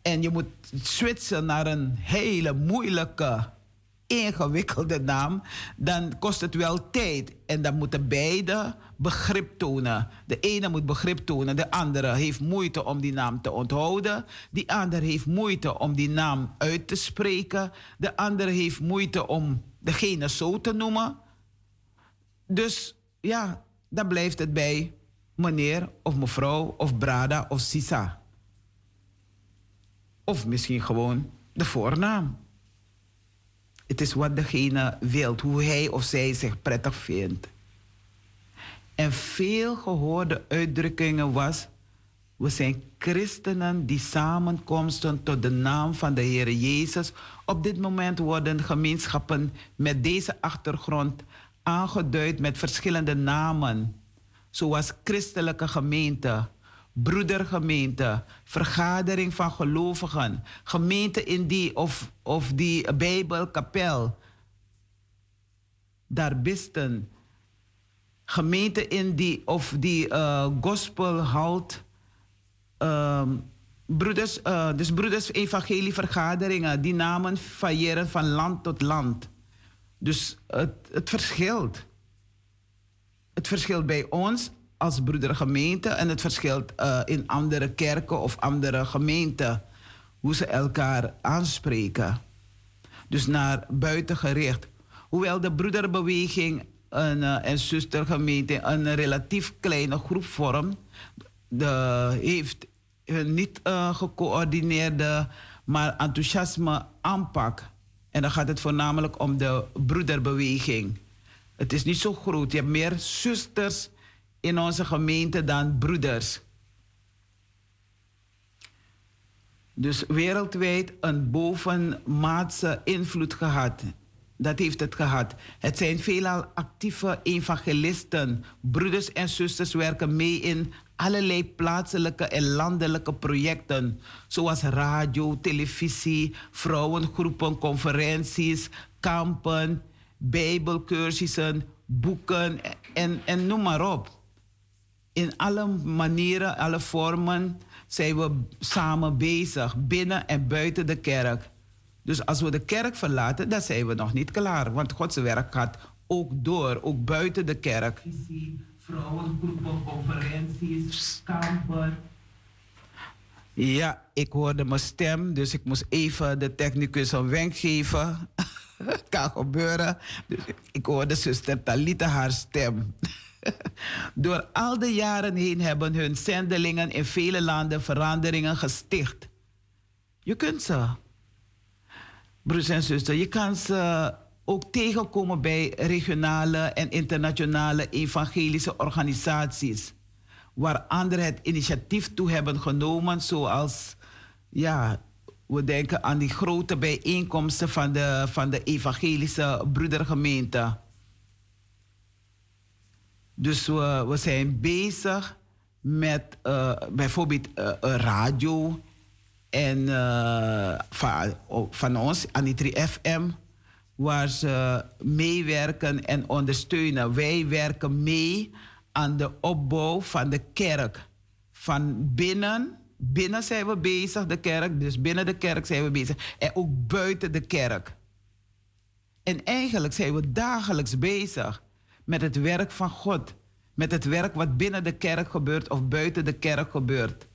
S1: En je moet switchen naar een hele moeilijke ingewikkelde naam, dan kost het wel tijd. En dan moeten beide begrip tonen. De ene moet begrip tonen, de andere heeft moeite om die naam te onthouden. Die andere heeft moeite om die naam uit te spreken. De andere heeft moeite om degene zo te noemen. Dus ja, dan blijft het bij meneer of mevrouw of brada of sisa. Of misschien gewoon de voornaam. Het is wat degene wil, hoe hij of zij zich prettig vindt. En veel gehoorde uitdrukkingen was: we zijn christenen die samenkomsten tot de naam van de Heer Jezus. Op dit moment worden gemeenschappen met deze achtergrond aangeduid met verschillende namen, zoals christelijke gemeente, broedergemeente, vergadering van gelovigen, gemeente in die of, of die Bijbelkapel, daarbisten, gemeente in die of die uh, gospel houdt. Uh, broeders, uh, dus broeders evangelievergaderingen, die namen variëren van land tot land. Dus het, het verschilt. Het verschilt bij ons als broedergemeente en het verschilt uh, in andere kerken of andere gemeenten. Hoe ze elkaar aanspreken. Dus naar buiten gericht. Hoewel de broederbeweging een, uh, en zustergemeente een relatief kleine groep vormt, de, heeft een niet uh, gecoördineerde, maar enthousiasme aanpak. En dan gaat het voornamelijk om de broederbeweging. Het is niet zo groot. Je hebt meer zusters in onze gemeente dan broeders. Dus wereldwijd een bovenmaatse invloed gehad. Dat heeft het gehad. Het zijn veelal actieve evangelisten. Broeders en zusters werken mee in allerlei plaatselijke en landelijke projecten, zoals radio, televisie, vrouwengroepen, conferenties, kampen, bijbelcursussen, boeken en, en noem maar op in alle manieren, alle vormen zijn we samen bezig, binnen en buiten de kerk. Dus als we de kerk verlaten, dan zijn we nog niet klaar. Want Gods werk gaat ook door, ook buiten de kerk. Vrouwengroepen, conferenties, kampen. Ja, ik hoorde mijn stem, dus ik moest even de technicus een wenk geven. Het kan gebeuren. Ik hoorde zuster Talita haar stem. Door al de jaren heen hebben hun zendelingen in vele landen veranderingen gesticht. Je kunt ze, broers en zusters, je kan ze ook tegenkomen bij regionale en internationale evangelische organisaties, waar anderen het initiatief toe hebben genomen, zoals, ja, we denken aan die grote bijeenkomsten van de, van de evangelische broedergemeente. Dus we, we zijn bezig met uh, bijvoorbeeld uh, radio en uh, van, van ons, Anitri FM, waar ze meewerken en ondersteunen. Wij werken mee aan de opbouw van de kerk. Van binnen, binnen zijn we bezig, de kerk, dus binnen de kerk zijn we bezig. En ook buiten de kerk. En eigenlijk zijn we dagelijks bezig met het werk van God. Met het werk wat binnen de kerk gebeurt of buiten de kerk gebeurt.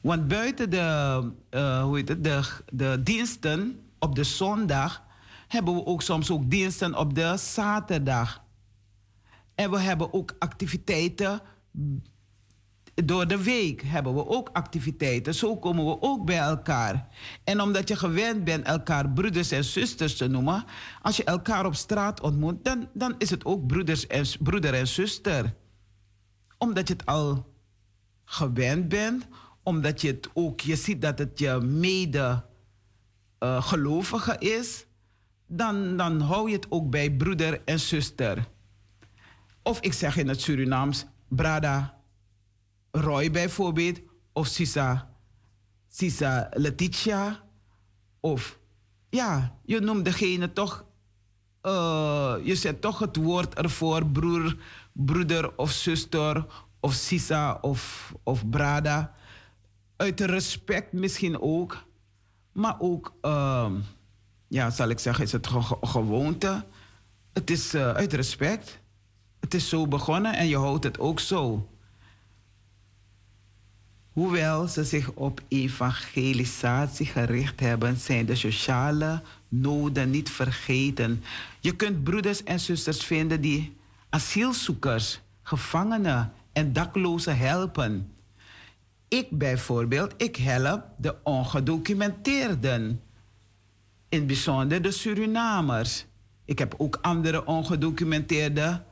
S1: Want buiten de, uh, hoe heet het, de, de diensten op de zondag hebben we ook soms ook diensten op de zaterdag. En we hebben ook activiteiten door de week hebben we ook activiteiten. Zo komen we ook bij elkaar. En omdat je gewend bent elkaar broeders en zusters te noemen, als je elkaar op straat ontmoet, dan, dan is het ook broeders en, broeder en zuster. Omdat je het al gewend bent, omdat je het ook, je ziet dat het je mede uh, gelovige is, dan, dan hou je het ook bij broeder en zuster. Of ik zeg in het Surinaams, brada Roy bijvoorbeeld, of Sisa, Sisa Letitia, of ja, je noemt degene toch, uh, je zet toch het woord ervoor, broer, broeder of zuster, of Sisa of, of Brada. Uit respect misschien ook, maar ook, uh, ja, zal ik zeggen, is het ge gewoonte. Het is uh, uit respect. Het is zo begonnen en je houdt het ook zo. Hoewel ze zich op evangelisatie gericht hebben, zijn de sociale noden niet vergeten. Je kunt broeders en zusters vinden die asielzoekers, gevangenen en daklozen helpen. Ik bijvoorbeeld, ik help de ongedocumenteerden. In bijzonder de Surinamers. Ik heb ook andere ongedocumenteerden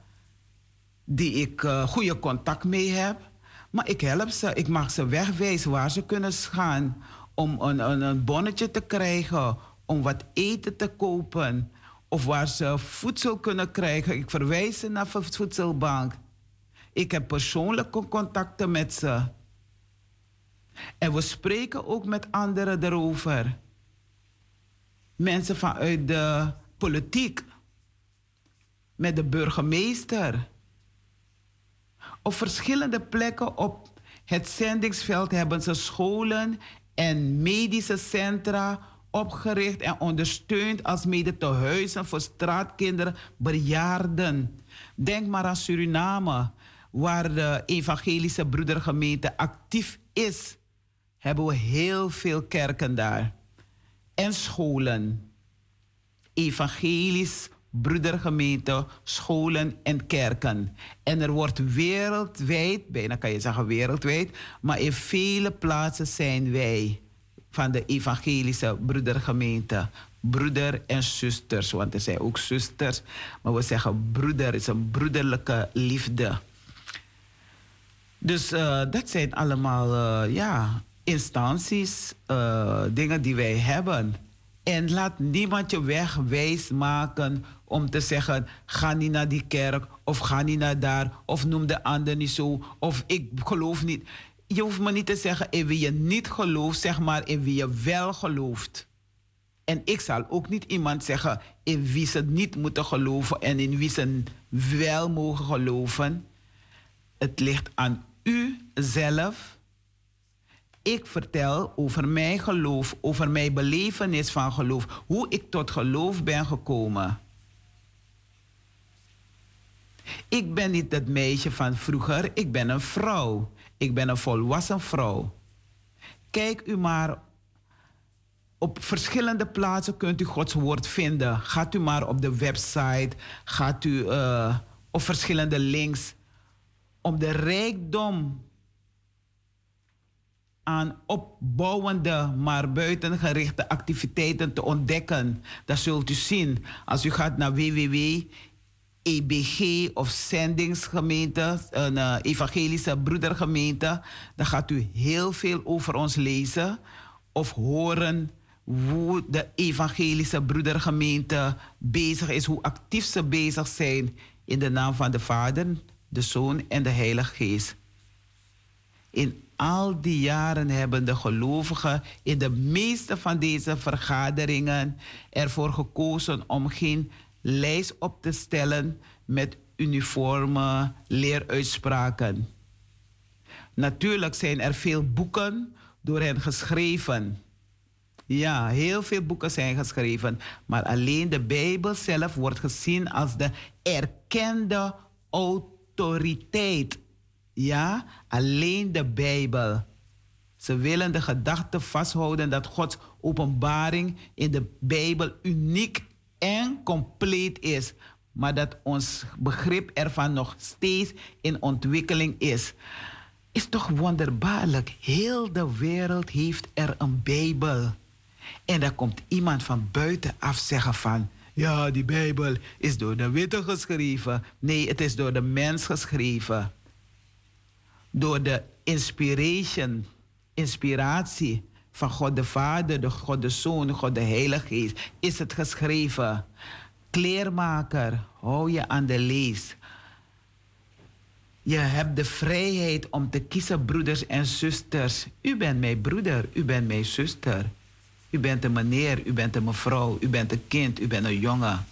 S1: die ik uh, goede contact mee heb. Maar ik help ze, ik mag ze wegwijzen waar ze kunnen gaan om een, een, bonnetje te krijgen, om wat eten te kopen of waar ze voedsel kunnen krijgen. Ik verwijs ze naar de voedselbank. Ik heb persoonlijke contacten met ze. En we spreken ook met anderen erover. Mensen vanuit de politiek. Met de burgemeester. Op verschillende plekken op het zendingsveld hebben ze scholen en medische centra opgericht en ondersteund als mede tehuizen voor straatkinderen, bejaarden. Denk maar aan Suriname, waar de evangelische broedergemeente actief is. Hebben we heel veel kerken daar. En scholen. Evangelisch broedergemeente, scholen en kerken. En er wordt wereldwijd, bijna kan je zeggen wereldwijd, maar in vele plaatsen zijn wij van de evangelische broedergemeente. Broeder en zusters, want er zijn ook zusters, maar we zeggen broeder is een broederlijke liefde. Dus uh, dat zijn allemaal uh, ja, instanties, uh, dingen die wij hebben. En laat niemand je wegwijs maken om te zeggen: ga niet naar die kerk, of ga niet naar daar, of noem de ander niet zo, of ik geloof niet je hoeft me niet te zeggen in wie je niet gelooft, zeg maar in wie je wel gelooft. En ik zal ook niet iemand zeggen in wie ze niet moeten geloven en in wie ze wel mogen geloven. Het ligt aan u zelf. Ik vertel over mijn geloof, over mijn belevenis van geloof, hoe ik tot geloof ben gekomen. Ik ben niet het meisje van vroeger, ik ben een vrouw. Ik ben een volwassen vrouw. Kijk u maar. Op verschillende plaatsen kunt u Gods woord vinden. Gaat u maar op de website. Gaat u uh, op verschillende links. Om de rijkdom opbouwende, maar buitengerichte activiteiten te ontdekken. Dat zult u zien als u gaat naar www EBG of zendingsgemeente, een uh, evangelische broedergemeente, dan gaat u heel veel over ons lezen of horen hoe de evangelische broedergemeente bezig is, hoe actief ze bezig zijn in de naam van de Vader, de Zoon en de Heilige Geest. In al die jaren hebben de gelovigen in de meeste van deze vergaderingen ervoor gekozen om geen lijst op te stellen met uniforme leeruitspraken. Natuurlijk zijn er veel boeken door hen geschreven. Ja, heel veel boeken zijn geschreven, maar alleen de Bijbel zelf wordt gezien als de erkende autoriteit. Ja, alleen de Bijbel. Ze willen de gedachte vasthouden dat Gods openbaring in de Bijbel uniek en compleet is, maar dat ons begrip ervan nog steeds in ontwikkeling is. Is toch wonderbaarlijk. Heel de wereld heeft er een Bijbel. En dan komt iemand van buitenaf zeggen van... Ja, die Bijbel is door de witte geschreven. Nee, het is door de mens geschreven. Door de inspiration, inspiratie van God de Vader, de God de Zoon, God de Heilige Geest, is het geschreven. Kleermaker, hou je aan de lees. Je hebt de vrijheid om te kiezen, broeders en zusters. U bent mijn broeder, u bent mijn zuster. U bent een meneer, u bent een mevrouw, u bent een kind, u bent een jongen.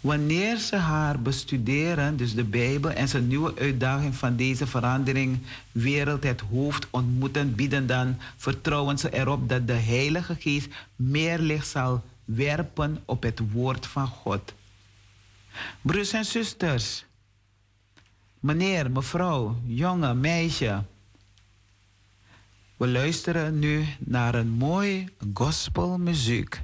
S1: Wanneer ze haar bestuderen, dus de Bijbel en zijn nieuwe uitdaging van deze verandering wereld het hoofd ontmoeten, bieden dan vertrouwen ze erop dat de Heilige Geest meer licht zal werpen op het woord van God. Broers en zusters, meneer, mevrouw, jongen, meisje. We luisteren nu naar een mooi gospelmuziek.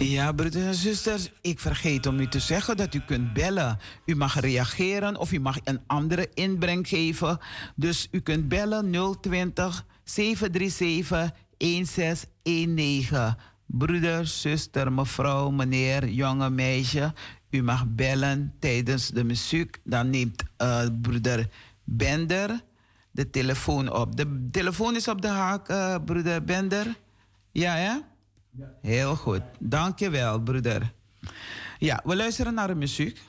S4: Ja, broeders en zusters, ik vergeet om u te zeggen dat u kunt bellen. U mag reageren of u mag een andere inbreng geven. Dus u kunt bellen 020 737 1619. Broeder, zuster, mevrouw, meneer, jonge meisje. U mag bellen tijdens de muziek. Dan neemt uh, broeder Bender de telefoon op. De telefoon is op de haak, uh, broeder Bender. Ja? Ja. Heel goed. Dankjewel, broeder. Ja, we luisteren naar de muziek.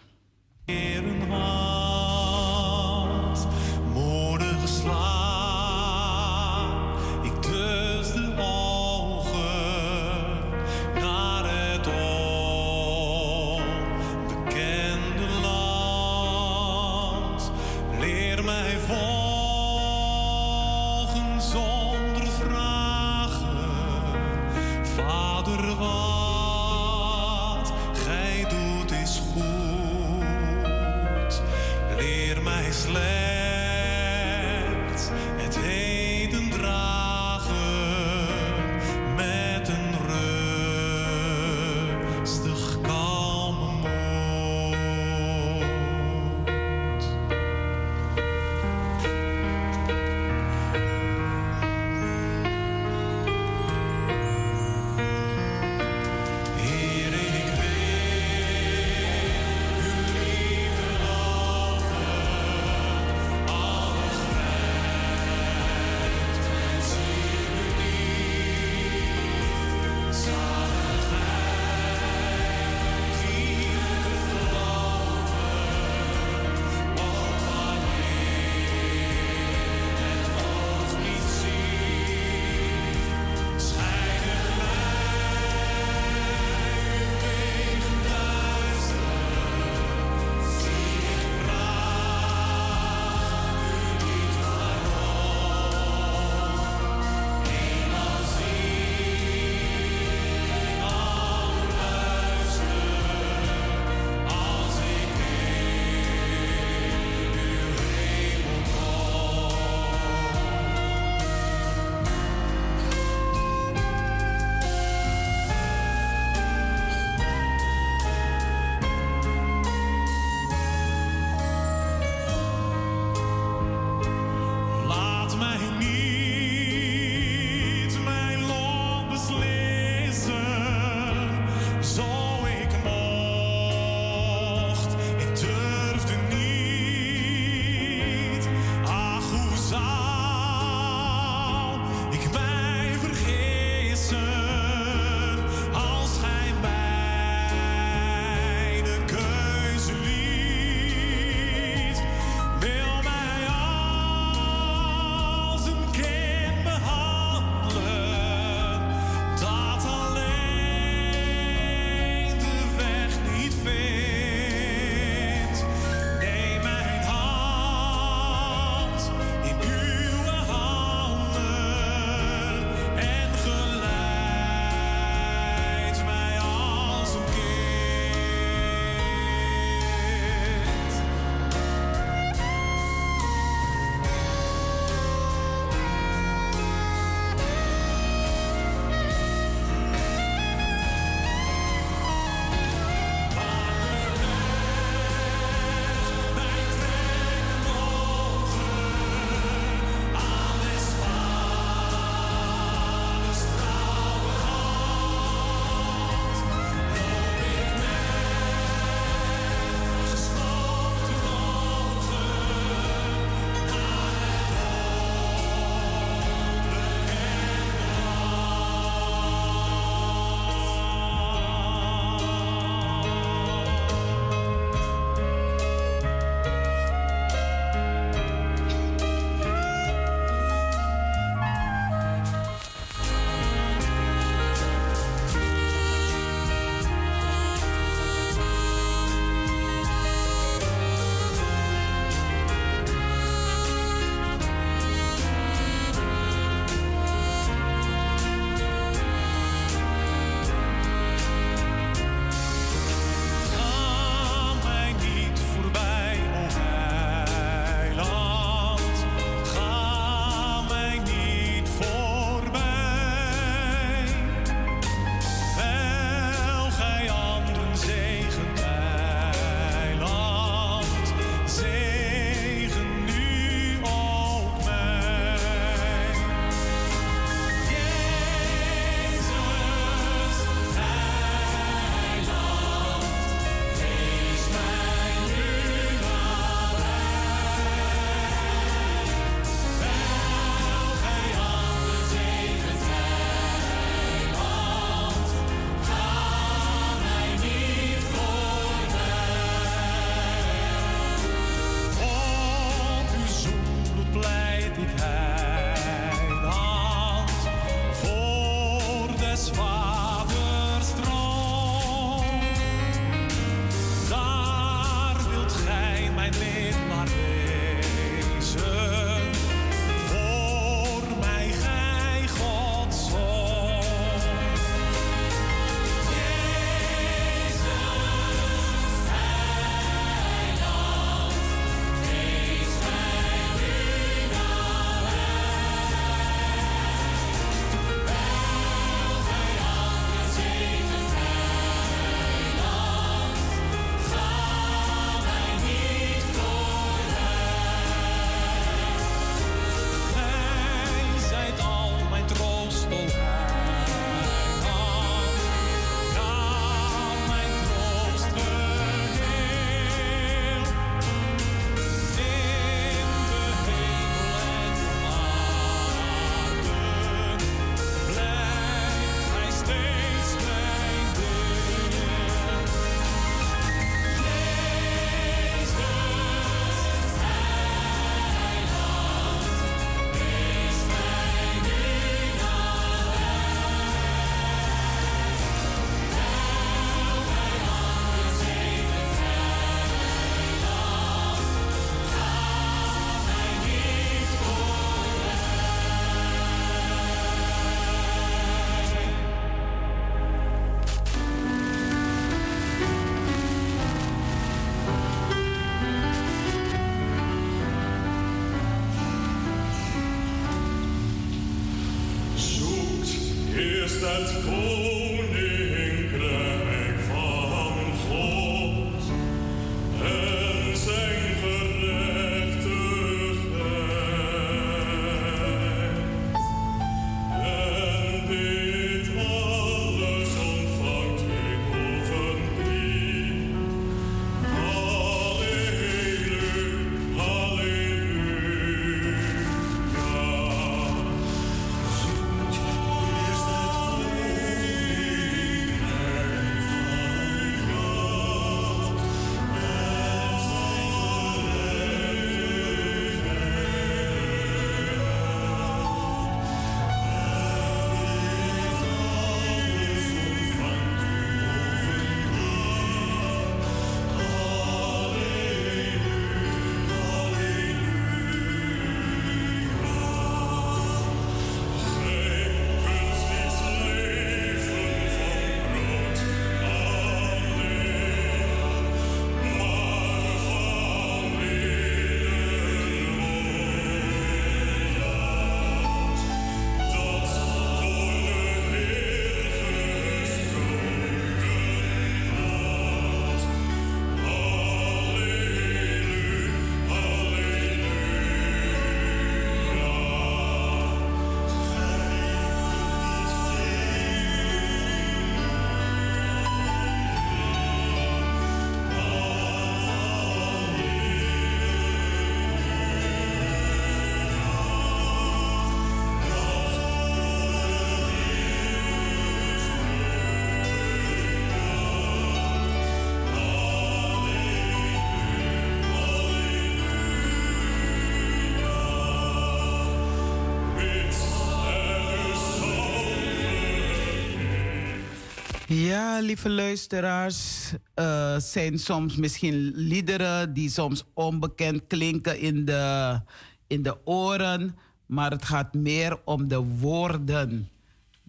S1: Ja, lieve luisteraars, uh, zijn soms misschien liederen die soms onbekend klinken in de, in de oren, maar het gaat meer om de woorden.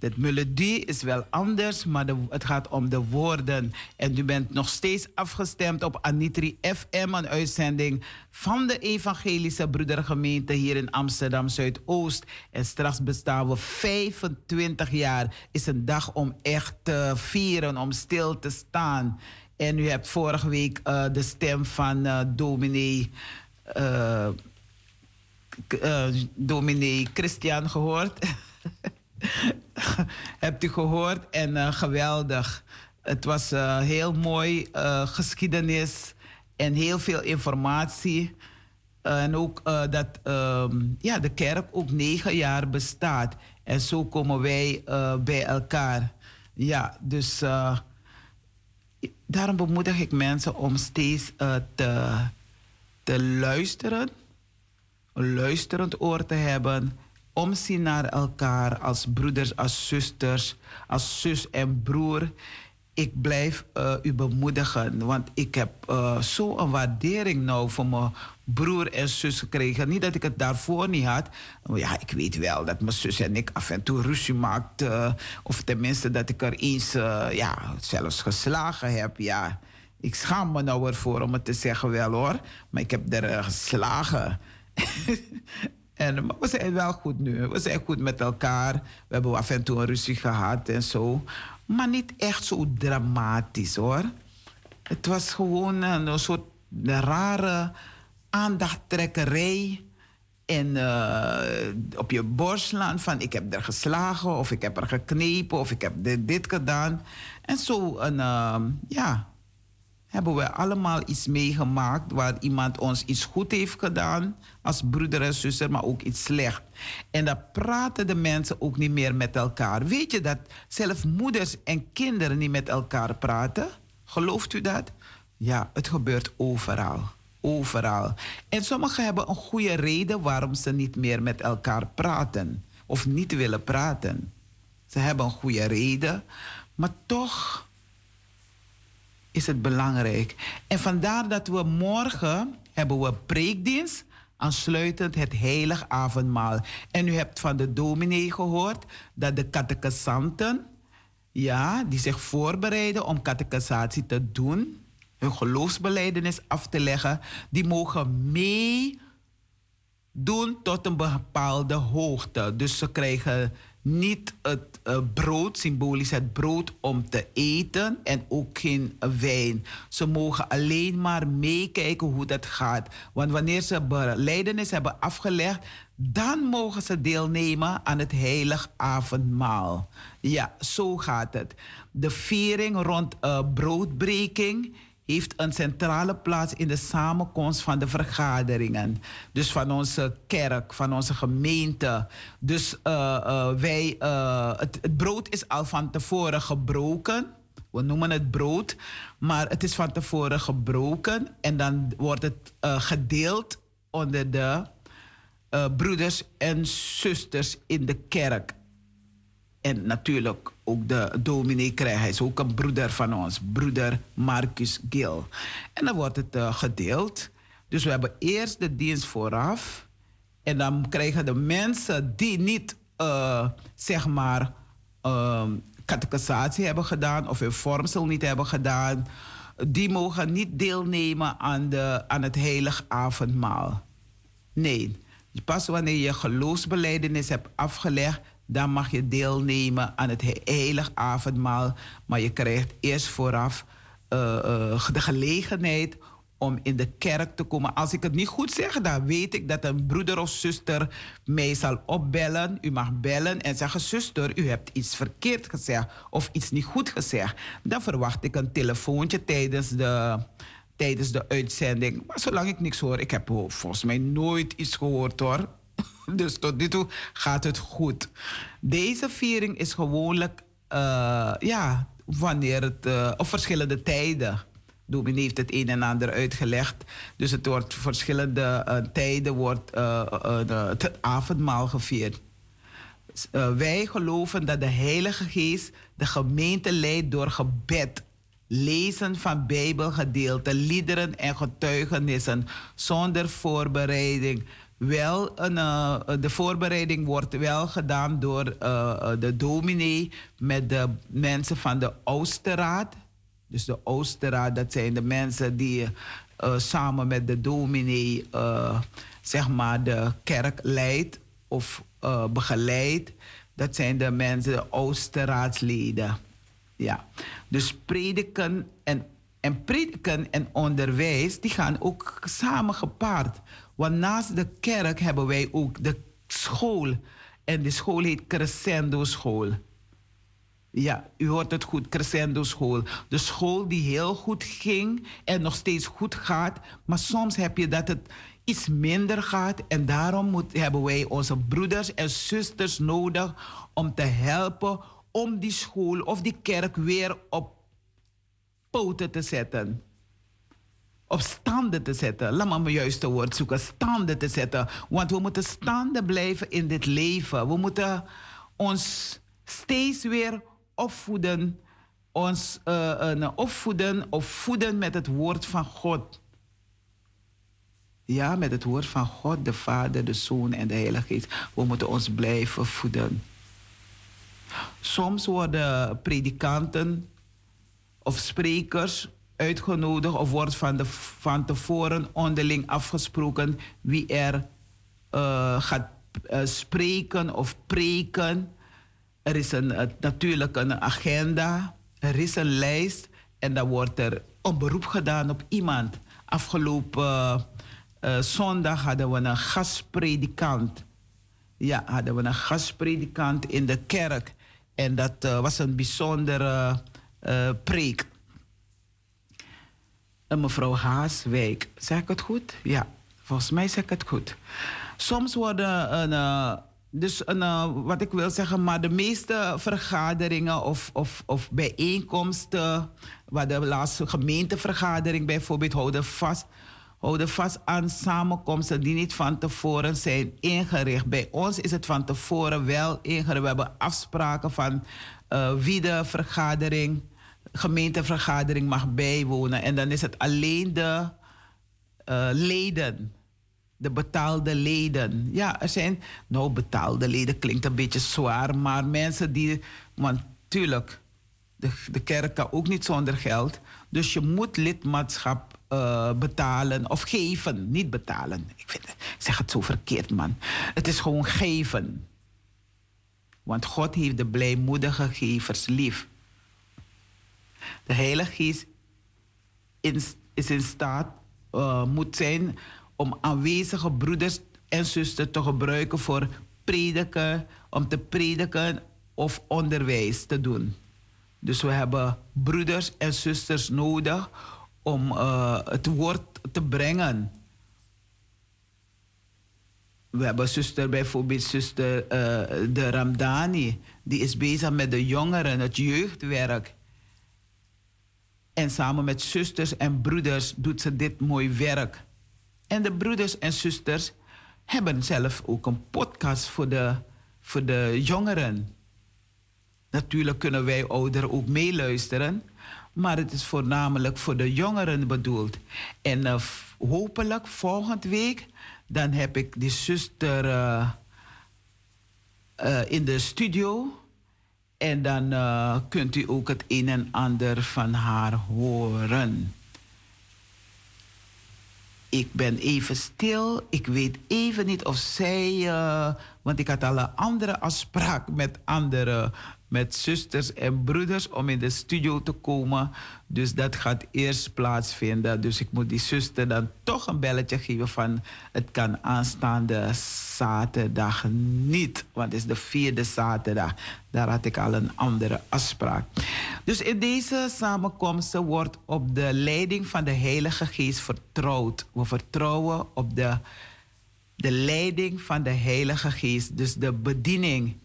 S1: De melodie is wel anders, maar het gaat om de woorden. En u bent nog steeds afgestemd op Anitri FM, een uitzending van de Evangelische Broedergemeente hier in Amsterdam Zuidoost. En straks bestaan we 25 jaar. Is een dag om echt te vieren, om stil te staan. En u hebt vorige week uh, de stem van uh, dominee. Uh, dominee Christian gehoord. Hebt u gehoord en uh, geweldig. Het was uh, heel mooi uh, geschiedenis en heel veel informatie. en ook dat um, ja, de kerk ook negen jaar bestaat. En zo komen wij bij elkaar. Ja, dus daarom bemoedig ik mensen om steeds te, te luisteren. Een luisterend oor te hebben omzien naar elkaar als broeders, als zusters, als zus en broer. Ik blijf uh, u bemoedigen, want ik heb uh, zo een waardering nou voor mijn broer en zus gekregen. Niet dat ik het daarvoor niet had. Ja, ik weet wel dat mijn zus en ik af en toe ruzie maakten. Of tenminste dat ik er eens uh, ja, zelfs geslagen heb. Ja, ik schaam me nou ervoor om het te zeggen wel hoor. Maar ik heb er geslagen. En, we zijn wel goed nu. We zijn goed met elkaar. We hebben af en toe een ruzie gehad en zo. Maar niet echt zo dramatisch hoor. Het was gewoon een, soort rare aandachttrekkerij. En uh, op je borst slaan van ik heb er geslagen of ik heb er geknepen of ik heb dit, gedaan. En zo een, uh, ja, hebben we allemaal iets meegemaakt waar iemand ons iets goed heeft gedaan als broeder en zuster, maar ook iets slecht. En dan praten de mensen ook niet meer met elkaar. Weet je dat zelfs moeders en kinderen niet met elkaar praten? Gelooft u dat? Ja, het gebeurt overal. Overal. En sommigen hebben een goede reden waarom ze niet meer met elkaar praten of niet willen praten. Ze hebben een goede reden, maar toch is het belangrijk. En vandaar dat we morgen hebben we preekdienst, aansluitend het heilig avondmaal. En u hebt van de dominee gehoord dat de catechisanten, ja, die zich voorbereiden om catechisatie te doen, hun geloofsbeleidenis af te leggen, die mogen mee doen tot een bepaalde hoogte. Dus ze krijgen niet het uh, brood, symbolisch het brood om te eten en ook geen wijn. Ze mogen alleen maar meekijken hoe dat gaat. Want wanneer ze beleidenis hebben afgelegd, dan mogen ze deelnemen aan het heilig avondmaal. Ja, zo gaat het. De viering rond uh, broodbreking heeft een centrale plaats in de samenkomst van de vergaderingen. Dus van onze kerk, van onze gemeente. Dus uh, uh, wij, uh, het, het, brood is al van tevoren gebroken. We noemen het brood, maar het is van tevoren gebroken. En dan wordt het gedeeld onder de broeders en zusters in de kerk. En natuurlijk ook de dominee krijgt. Hij is ook een broeder van ons, broeder Marcus Gil. En dan wordt het uh, gedeeld. Dus we hebben eerst de dienst vooraf. En dan krijgen de mensen die niet, uh, zeg maar, uh, catechisatie hebben gedaan of hun vormsel niet hebben gedaan, die mogen niet deelnemen aan, de, aan het heilig avondmaal. Nee, pas wanneer je geloofsbeleidenis hebt afgelegd, dan mag je deelnemen aan het heilig avondmaal. Maar je krijgt eerst vooraf uh, uh, de gelegenheid om in de kerk te komen. Als ik het niet goed zeg, dan weet ik dat een broeder of zuster mij zal opbellen. U mag bellen en zeggen: Zuster, u hebt iets verkeerd gezegd of iets niet goed gezegd. Dan verwacht ik een telefoontje tijdens de, tijdens de uitzending. Maar zolang ik niks hoor, ik heb volgens mij nooit iets gehoord hoor. Dus tot nu toe gaat het goed. Deze viering is gewoonlijk, uh, ja, wanneer het, uh, op verschillende tijden. Dominee heeft het een en ander uitgelegd. Dus het wordt verschillende uh, tijden wordt, het avondmaal gevierd. wij geloven dat de Heilige Geest de gemeente leidt door gebed lezen van Bijbelgedeelten, liederen en getuigenissen zonder voorbereiding wel een, uh, de voorbereiding wordt wel gedaan door uh, de dominee met de mensen van de Oosterraad. Dus de Oosterraad, dat zijn de mensen die samen met de dominee zeg maar de kerk leidt of begeleidt. Dat zijn de mensen, de Oosterraadsleden. Ja. Dus prediken en, en prediken en onderwijs, die gaan ook samen gepaard. Want naast de kerk hebben wij ook de school. En de school heet Crescendo School. Ja, u hoort het goed, Crescendo School. De school die heel goed ging en nog steeds goed gaat. Maar soms heb je dat het iets minder gaat. En daarom hebben wij onze broeders en zusters nodig om te helpen om die school of die kerk weer op poten te zetten op standen te zetten. Laat me mijn juiste woord zoeken. Standen te zetten. Want we moeten standen blijven in dit leven. We moeten ons steeds weer opvoeden. Ons uh, uh, opvoeden of voeden met het woord van God. Ja, met het woord van God, de Vader, de Zoon en de Heilige Geest. We moeten ons blijven voeden. Soms worden predikanten of sprekers uitgenodigd of wordt van, de, van tevoren onderling afgesproken wie er uh, gaat uh, spreken of preken. Er is een, uh, natuurlijk een agenda, er is een lijst en dan wordt er een beroep gedaan op iemand. Afgelopen zondag hadden we een gastpredikant. Ja, hadden we een gastpredikant in de kerk. En dat was een bijzondere preek een mevrouw Haaswijk. Zeg ik het goed? Ja, volgens mij zeg ik het goed. Soms worden een, uh, dus een, uh, wat ik wil zeggen, maar de meeste vergaderingen of, of, of bijeenkomsten, waar de laatste gemeentevergadering bijvoorbeeld houden vast, houden vast aan samenkomsten die niet van tevoren zijn ingericht. Bij ons is het van tevoren wel ingericht. We hebben afspraken van wie de vergadering gemeentevergadering mag bijwonen. En dan is het alleen de uh, leden, de betaalde leden. Ja, er zijn, nou betaalde leden klinkt een beetje zwaar, maar mensen die, want tuurlijk, de, de kerk kan ook niet zonder geld. Dus je moet lidmaatschap uh, betalen of geven, niet betalen. Ik, vind, ik zeg het zo verkeerd, man. Het is gewoon geven. Want God heeft de blijmoedige gevers lief. De Heilige Geest is in staat, uh, moet zijn om aanwezige broeders en zusters te gebruiken voor prediken, om te prediken of onderwijs te doen. Dus we hebben broeders en zusters nodig om uh, het woord te brengen. We hebben zuster bijvoorbeeld zuster uh, de Ramdani. Die is bezig met de jongeren, het jeugdwerk. En samen met zusters en broeders doet ze dit mooi werk. En de broeders en zusters hebben zelf ook een podcast voor de, voor de jongeren. Natuurlijk kunnen wij ouderen ook meeluisteren, maar het is voornamelijk voor de jongeren bedoeld. En uh, hopelijk volgende week, dan heb ik die zuster uh, uh, in de studio. En dan kunt u ook het een en ander van haar horen. Ik ben even stil. Ik weet even niet of zij. want ik had al een andere afspraak met andere met zusters en broeders om in de studio te komen. Dus dat gaat eerst plaatsvinden. Dus ik moet die zuster dan toch een belletje geven van het kan aanstaande zaterdag niet. Want het is de vierde zaterdag. Daar had ik al een andere afspraak. Dus in deze samenkomsten wordt op de leiding van de Heilige Geest vertrouwd. We vertrouwen op de, de leiding van de Heilige Geest. Dus de bediening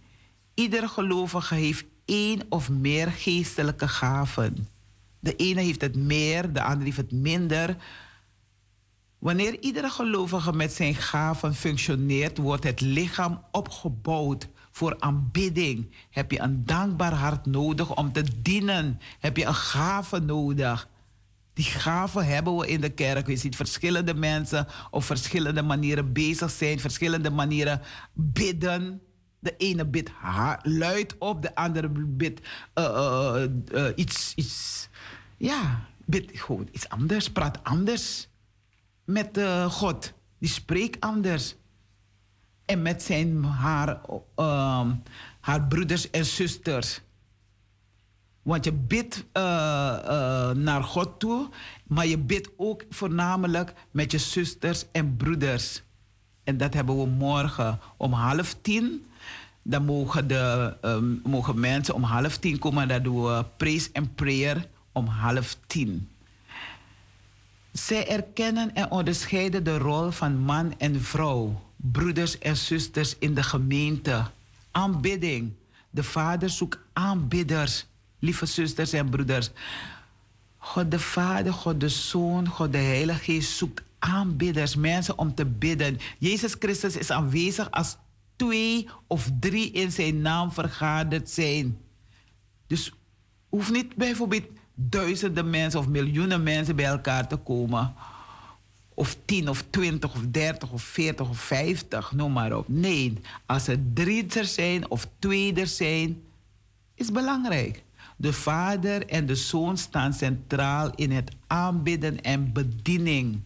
S1: Ieder gelovige heeft één of meer geestelijke gaven. De ene heeft het meer, de andere heeft het minder. Wanneer iedere gelovige met zijn gaven functioneert, wordt het lichaam opgebouwd voor aanbidding. Heb je een dankbaar hart nodig om te dienen? Heb je een gave nodig? Die gaven hebben we in de kerk. Je ziet verschillende mensen op verschillende manieren bezig zijn, verschillende manieren bidden. De ene bidt luid op, de andere bidt uh, uh, iets, iets. Ja, bidt gewoon iets anders, praat anders met God. Die spreekt anders. En met zijn, haar, ehm, haar broeders en zusters. Want je bidt naar God toe, maar je bidt ook voornamelijk met je zusters en broeders. En dat hebben we morgen om half tien dan mogen, de, um, mogen mensen om half tien komen. Dan doen we praise en prayer om half tien. Zij erkennen en onderscheiden de rol van man en vrouw, broeders en zusters in de gemeente. Aanbidding. De Vader zoekt aanbidders, lieve zusters en broeders. God de Vader, God de Zoon, God de Heilige Geest zoekt aanbidders, mensen om te bidden. Jezus Christus is aanwezig als twee of drie in zijn naam vergaderd zijn. Dus hoeft niet bijvoorbeeld duizenden mensen of miljoenen mensen bij elkaar te komen. Of tien of twintig of dertig of veertig of vijftig, noem maar op. Nee, als er drie er zijn of twee er zijn, is belangrijk. De vader en de zoon staan centraal in het aanbidden en bediening.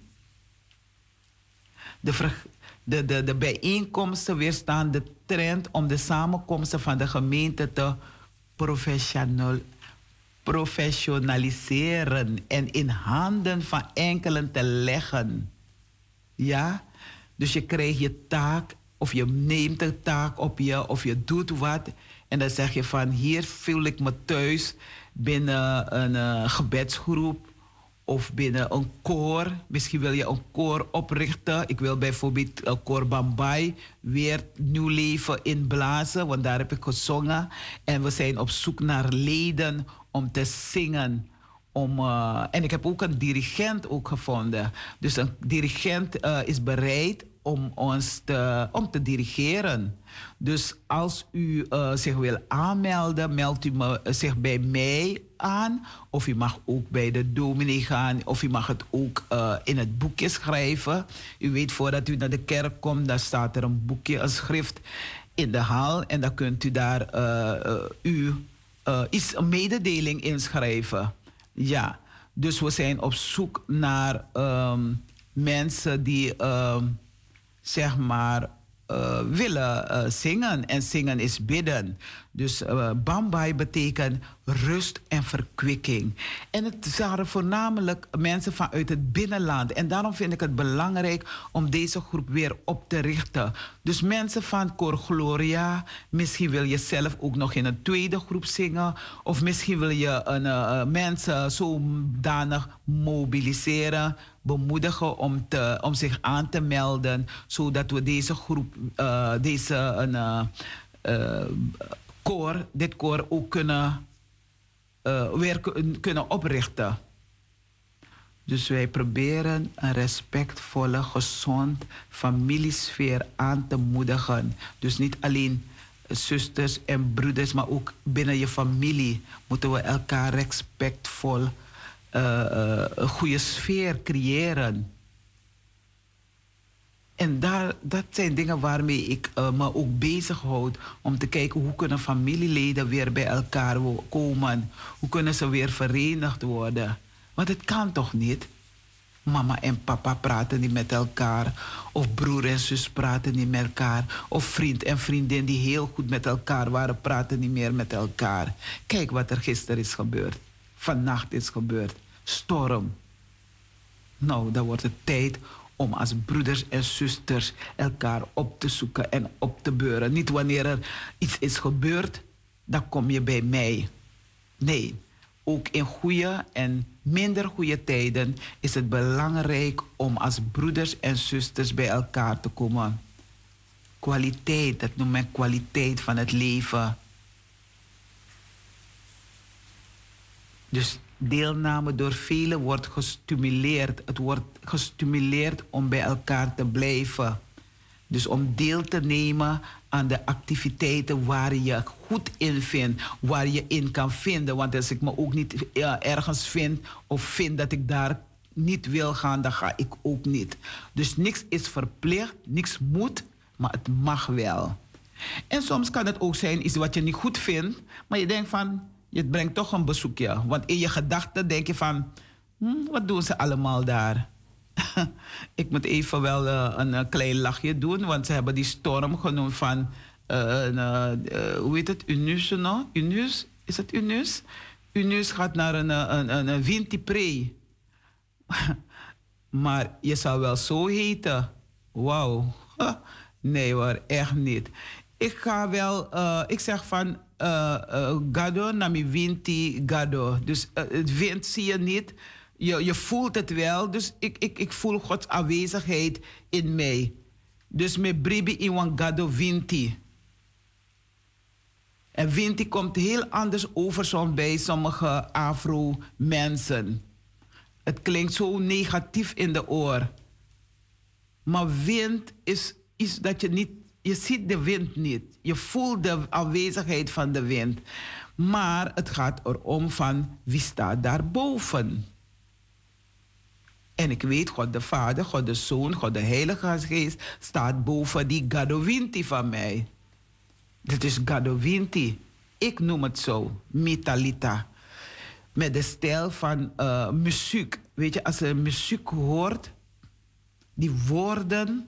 S1: De, de, de, de bijeenkomsten weerstaan de trend om de samenkomsten van de gemeente te professionaliseren en in handen van enkelen te leggen. Ja? Dus je krijgt je taak of je neemt de taak op je of je doet wat. En dan zeg je van hier voel ik me thuis binnen een uh, gebedsgroep of binnen een koor. Misschien wil je een koor oprichten. Ik wil bijvoorbeeld een koor Bambai weer nieuw leven inblazen, want daar heb ik gezongen. En we zijn op zoek naar leden om te zingen. Om, uh, en ik heb ook een dirigent ook gevonden. Dus een dirigent uh, is bereid om ons te, om te dirigeren. Dus als u uh, zich wil aanmelden, meldt u uh, zich bij mij aan. Of u mag ook bij de dominee gaan. Of u mag het ook uh, in het boekje schrijven. U weet, voordat u naar de kerk komt, dan staat er een boekje, een schrift in de hal. En dan kunt u daar u, iets, een mededeling inschrijven. Ja, dus we zijn op zoek naar um, mensen die... Um, zeg maar, willen zingen. En zingen is bidden. Dus Bambai betekent rust en verkwikking. En het waren voornamelijk mensen vanuit het binnenland. En daarom vind ik het belangrijk om deze groep weer op te richten. Dus mensen van Cor Gloria, misschien wil je zelf ook nog in een tweede groep zingen. Of misschien wil je een, uh, mensen zodanig mobiliseren, bemoedigen om, te, om zich aan te melden. Zodat we deze groep, uh, deze uh, koor, dit koor ook kunnen uh, weer kunnen oprichten. Dus wij proberen een respectvolle, gezond familiesfeer aan te moedigen. Dus niet alleen zusters en broeders, maar ook binnen je familie moeten we elkaar respectvol uh, uh, een goede sfeer creëren. En daar, dat zijn dingen waarmee ik uh, me ook bezighoud. Om te kijken hoe kunnen familieleden weer bij elkaar komen. Hoe kunnen ze weer verenigd worden. Want het kan toch niet? Mama en papa praten niet met elkaar. Of broer en zus praten niet met elkaar. Of vriend en vriendin die heel goed met elkaar waren, praten niet meer met elkaar. Kijk wat er gisteren is gebeurd. Vannacht is gebeurd. Storm. Nou, dan wordt het tijd om als broeders en zusters elkaar op te zoeken en op te beuren. Niet wanneer er iets is gebeurd, dan kom je bij mij. Nee, ook in goede en minder goede tijden is het belangrijk om als broeders en zusters bij elkaar te komen. Kwaliteit, dat noemt men kwaliteit van het leven. Dus deelname door velen wordt gestimuleerd. Het wordt gestimuleerd om bij elkaar te blijven. Dus om deel te nemen aan de activiteiten waar je goed in vindt, waar je in kan vinden. Want als ik me ook niet ergens vind of vind dat ik daar niet wil gaan, dan ga ik ook niet. Dus niks is verplicht, niks moet, maar het mag wel. En soms kan het ook zijn iets wat je niet goed vindt, maar je denkt van, je brengt toch een bezoekje. Want in je gedachten denk je van, hm, wat doen ze allemaal daar? ik moet even wel uh, een, een, klein lachje doen, want ze hebben die storm genoemd van, uh, hoe heet het, Unus, no? Unus? Is het Unus? Unus gaat naar een, een, een, een maar je zou wel zo heten. Wauw. nee hoor, echt niet. Ik ga wel, ik zeg van, uh, gado nami winti gado. Dus uh, het wind zie je niet. Je, je voelt het wel. Dus ik, ik, ik voel Gods aanwezigheid in mij. Dus me bribi in gado winti. En winti komt heel anders over bij sommige Afro-mensen. Het klinkt zo negatief in de oor. Maar wind is iets dat je niet je ziet de wind niet. Je voelt de aanwezigheid van de wind. Maar het gaat erom van wie staat daarboven. En ik weet, God de Vader, God de Zoon, God de Heilige Geest staat boven die Gadovinti van mij. Dit is Gadovinti. Ik noem het zo, Metalita. Met de stijl van uh, muziek. Weet je, als je muziek hoort, die woorden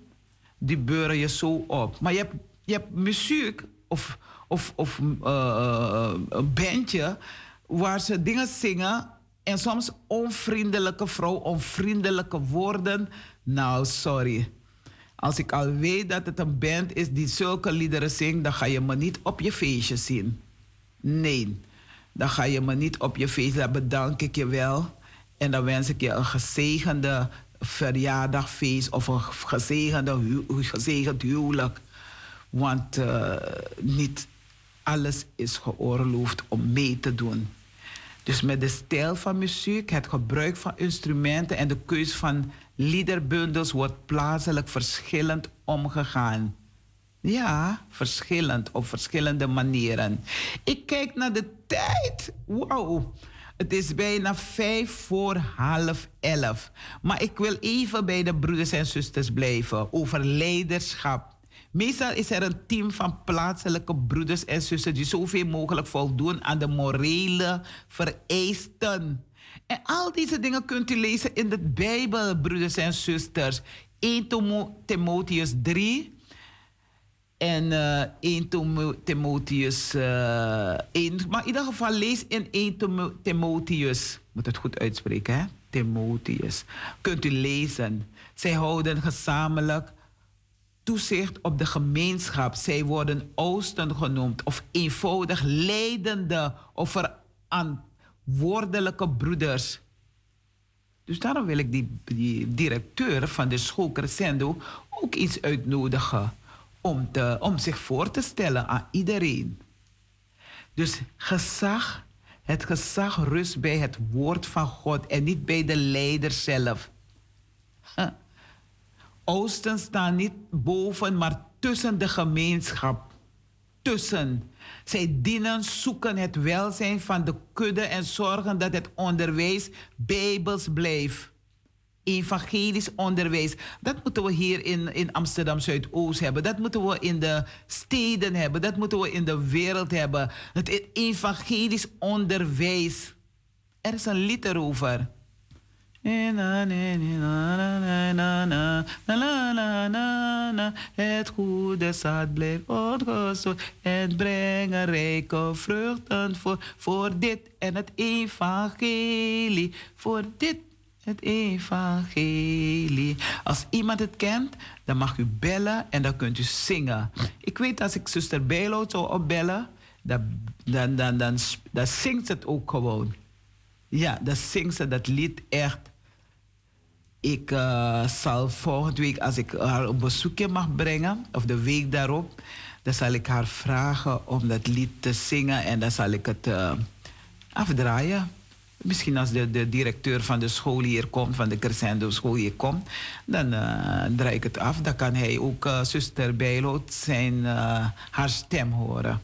S1: die beuren je zo op. Maar je hebt, je hebt muziek of, of, of uh, een bandje waar ze dingen zingen en soms onvriendelijke vrouw, onvriendelijke woorden. Nou, sorry. Als ik al weet dat het een band is die zulke liederen zingt, dan ga je me niet op je feestje zien. Nee, dan ga je me niet op je feestje. Dan bedank ik je wel. En dan wens ik je een gezegende verjaardagfeest of een gezegende, gezegend huwelijk. Want uh, niet alles is geoorloofd om mee te doen. Dus met de stijl van muziek, het gebruik van instrumenten en de keus van liederbundels wordt plaatselijk verschillend omgegaan. Ja, verschillend op verschillende manieren. Ik kijk naar de tijd. Wauw. Het is bijna vijf voor half elf. Maar ik wil even bij de broeders en zusters blijven over leiderschap. Meestal is er een team van plaatselijke broeders en zusters die zoveel mogelijk voldoen aan de morele vereisten. En al deze dingen kunt u lezen in de Bijbel, broeders en zusters. 1 Timotheus 3, En uh, 1 Timotheus uh, 1. Maar in ieder geval lees in 1 Timotheus. Moet het goed uitspreken, hè? Timotheus. Kunt u lezen. Zij houden gezamenlijk toezicht op de gemeenschap. Zij worden oosten genoemd of eenvoudig leidende of verantwoordelijke broeders. Dus daarom wil ik die, die directeur van de school Crescendo ook iets uitnodigen om, te, om zich voor te stellen aan iedereen. Dus gezag, het gezag rust bij het woord van God en niet bij de leider zelf. Oosten staan niet boven, maar tussen de gemeenschap. Tussen. Zij dienen, zoeken het welzijn van de kudde en zorgen dat het onderwijs bijbels blijft. Evangelisch onderwijs. Dat moeten we hier in, in Amsterdam Zuidoost hebben. Dat moeten we in de steden hebben. Dat moeten we in de wereld hebben. Het evangelisch onderwijs. Er is een lied erover. Het goede zaad blijft ontgezocht en brengen rijke vruchten voor, voor dit en het evangelie. Voor dit het evangelie. Als iemand het kent, dan mag u bellen en dan kunt u zingen. Ik weet als ik zuster Bijlo zou opbellen, dan, dan, dan, dan, dan zingt het ook gewoon. Ja, dan zingt ze dat lied echt ik uh, zal volgende week, als ik haar een bezoekje mag brengen, of de week daarop, dan zal ik haar vragen om dat lied te zingen en dan zal ik het uh, afdraaien. Misschien als de, de, directeur van de school hier komt, van de Crescendo school hier komt, dan uh, draai ik het af. Dan kan hij ook zuster Bijloot zijn, haar stem horen.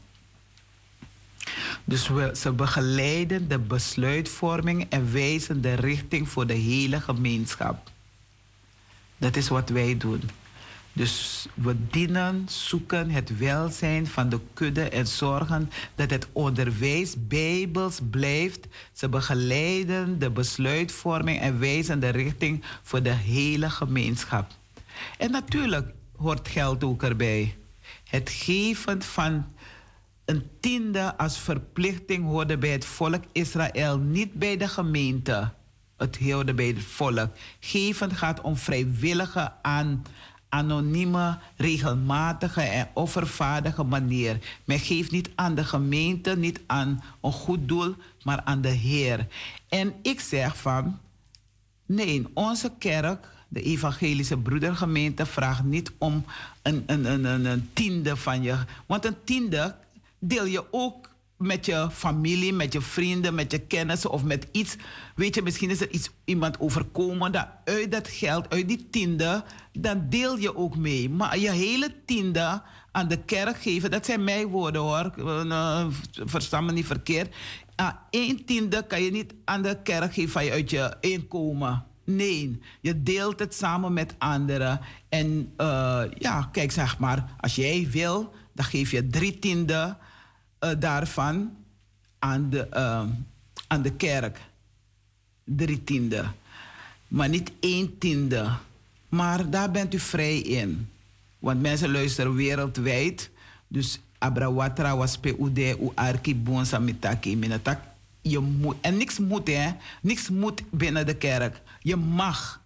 S1: Dus we, ze begeleiden de besluitvorming en wijzen de richting voor de hele gemeenschap. Dat is wat wij doen. Dus we dienen, zoeken het welzijn van de kudde en zorgen dat het onderwijs bijbels blijft. Ze begeleiden de besluitvorming en wijzen de richting voor de hele gemeenschap. En natuurlijk hoort geld ook erbij. Het geven van een tiende als verplichting hoorde bij het volk Israël, niet bij de gemeente. Het hoorde bij het volk. Geven gaat om vrijwillige aan anonieme, regelmatige en offervaardige manier. Men geeft niet aan de gemeente, niet aan een goed doel, maar aan de Heer. En ik zeg van, nee, onze kerk, de evangelische broedergemeente, vraagt niet om een, een, een, een, tiende van je. Want een tiende deel je ook met je familie, met je vrienden, met je kennissen of met iets. Weet je, misschien is er iets, iemand overkomen. Dat uit dat geld, uit die tiende, dan deel je ook mee. Maar je hele tiende aan de kerk geven, dat zijn mijn woorden hoor. Uh, verstaan me niet verkeerd. Één tiende kan je niet aan de kerk geven van je uit je inkomen. Nee, je deelt het samen met anderen. En uh, ja, kijk zeg maar, als jij wil, dan geef je drie tiende uh, daarvan aan de, uh, aan de kerk. Drie tiende. Maar niet één tiende. Maar daar bent u vrij in. Want mensen luisteren wereldwijd. Dus Abrawatra was PUD, u arki bonsa mitaki minatak. Je moet, en niks moet, hè? Niks moet binnen de kerk. Je mag.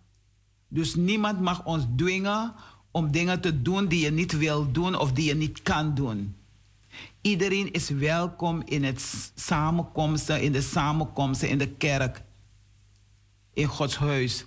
S1: Dus niemand mag ons dwingen om dingen te doen die je niet wil doen of die je niet kan doen. Iedereen is welkom in het samenkomsten, in de samenkomsten in de kerk, in Gods huis.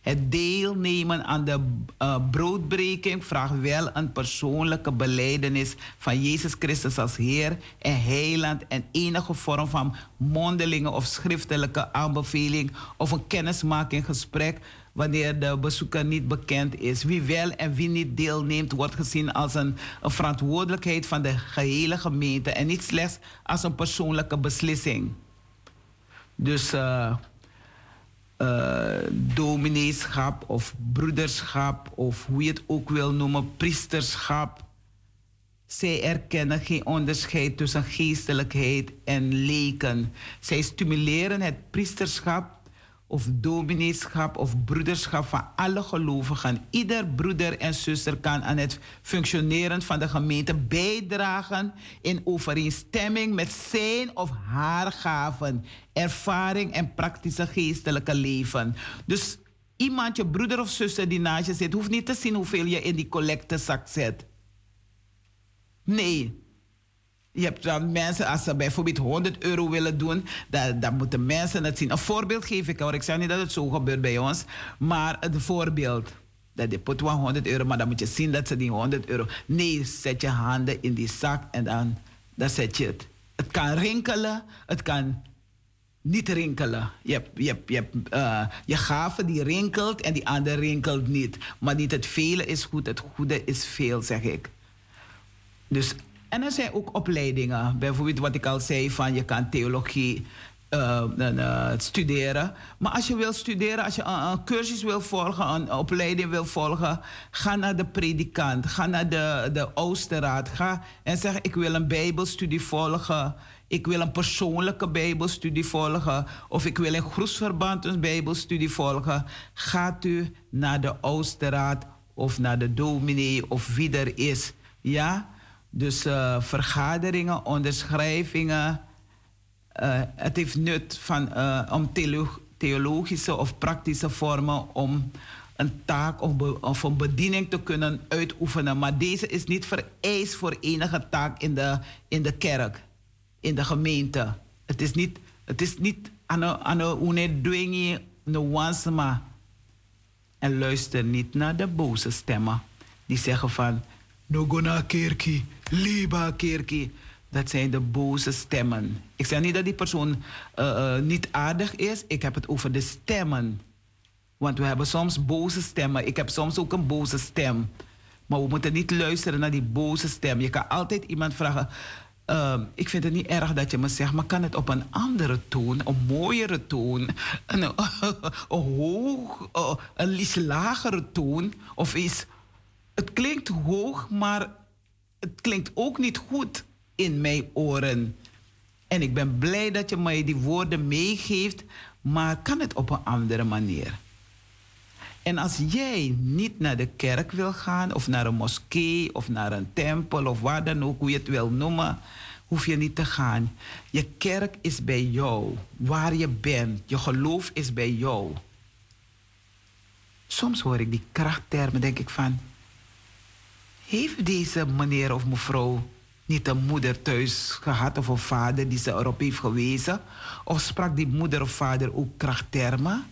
S1: Het deelnemen aan de uh, broodbreking vraagt wel een persoonlijke beleidenis van Jezus Christus als Heer en Heiland en enige vorm van mondelinge of schriftelijke aanbeveling of een kennismaking gesprek wanneer de bezoeker niet bekend is. Wie wel en wie niet deelneemt, wordt gezien als een, verantwoordelijkheid van de gehele gemeente en niet slechts als een persoonlijke beslissing. Dus uh, domineeschap of broederschap of hoe je het ook wil noemen, priesterschap. Zij erkennen geen onderscheid tussen geestelijkheid en leken. Zij stimuleren het priesterschap of domineeschap of broederschap van alle gelovigen. Ieder broeder en zuster kan aan het functioneren van de gemeente bijdragen in overeenstemming met zijn of haar gaven, ervaring en praktische geestelijke leven. Dus iemand, je broeder of zuster die naast je zit, hoeft niet te zien hoeveel je in die collectezak zet. Nee, je hebt dan mensen, als ze bijvoorbeeld 100 euro willen doen, dan, moeten mensen het zien. Een voorbeeld geef ik hoor. Ik zeg niet dat het zo gebeurt bij ons, maar een voorbeeld. Dat je put 100 euro, maar dan moet je zien dat ze die 100 euro. Nee, zet je handen in die zak en dan, dan zet je het. Het kan rinkelen, het kan niet rinkelen. Je je, je, uh, je gave die rinkelt en die andere rinkelt niet. Maar niet het vele is goed, het goede is veel, zeg ik. Dus en er zijn ook opleidingen. Bijvoorbeeld wat ik al zei van je kan theologie uh, uh, studeren. Maar als je wil studeren, als je een, cursus wil volgen, een opleiding wil volgen, ga naar de predikant, ga naar de, de Oosterraad. Ga en zeg ik wil een bijbelstudie volgen. Ik wil een persoonlijke bijbelstudie volgen. Of ik wil in groesverband een bijbelstudie volgen. Gaat u naar de Oosterraad of naar de dominee of wie er is. Ja? Dus uh, vergaderingen, onderschrijvingen. Uh, het heeft nut van, uh, om theologische of praktische vormen om een taak of, of, een bediening te kunnen uitoefenen. Maar deze is niet vereist voor enige taak in de, in de kerk, in de gemeente. Het is niet, het is niet aan een dwingie nuance, maar. En luister niet naar de boze stemmen die zeggen van no go naar kerkie, liba kerkie. Dat zijn de boze stemmen. Ik zeg niet dat die persoon uh, uh, niet aardig is. Ik heb het over de stemmen. Want we hebben soms boze stemmen. Ik heb soms ook een boze stem. Maar we moeten niet luisteren naar die boze stem. Je kan altijd iemand vragen. Uh, ik vind het niet erg dat je me zegt, maar kan het op een andere toon, een mooiere toon, een, een hoog, een iets lagere toon, of iets het klinkt hoog, maar het klinkt ook niet goed in mijn oren. En ik ben blij dat je mij die woorden meegeeft, maar kan het op een andere manier? En als jij niet naar de kerk wil gaan, of naar een moskee, of naar een tempel, of waar dan ook, hoe je het wil noemen, hoef je niet te gaan. Je kerk is bij jou, waar je bent. Je geloof is bij jou. Soms hoor ik die krachttermen, denk ik van, heeft deze meneer of mevrouw niet een moeder thuis gehad of een vader die ze erop heeft gewezen? Of sprak die moeder of vader ook krachttermen?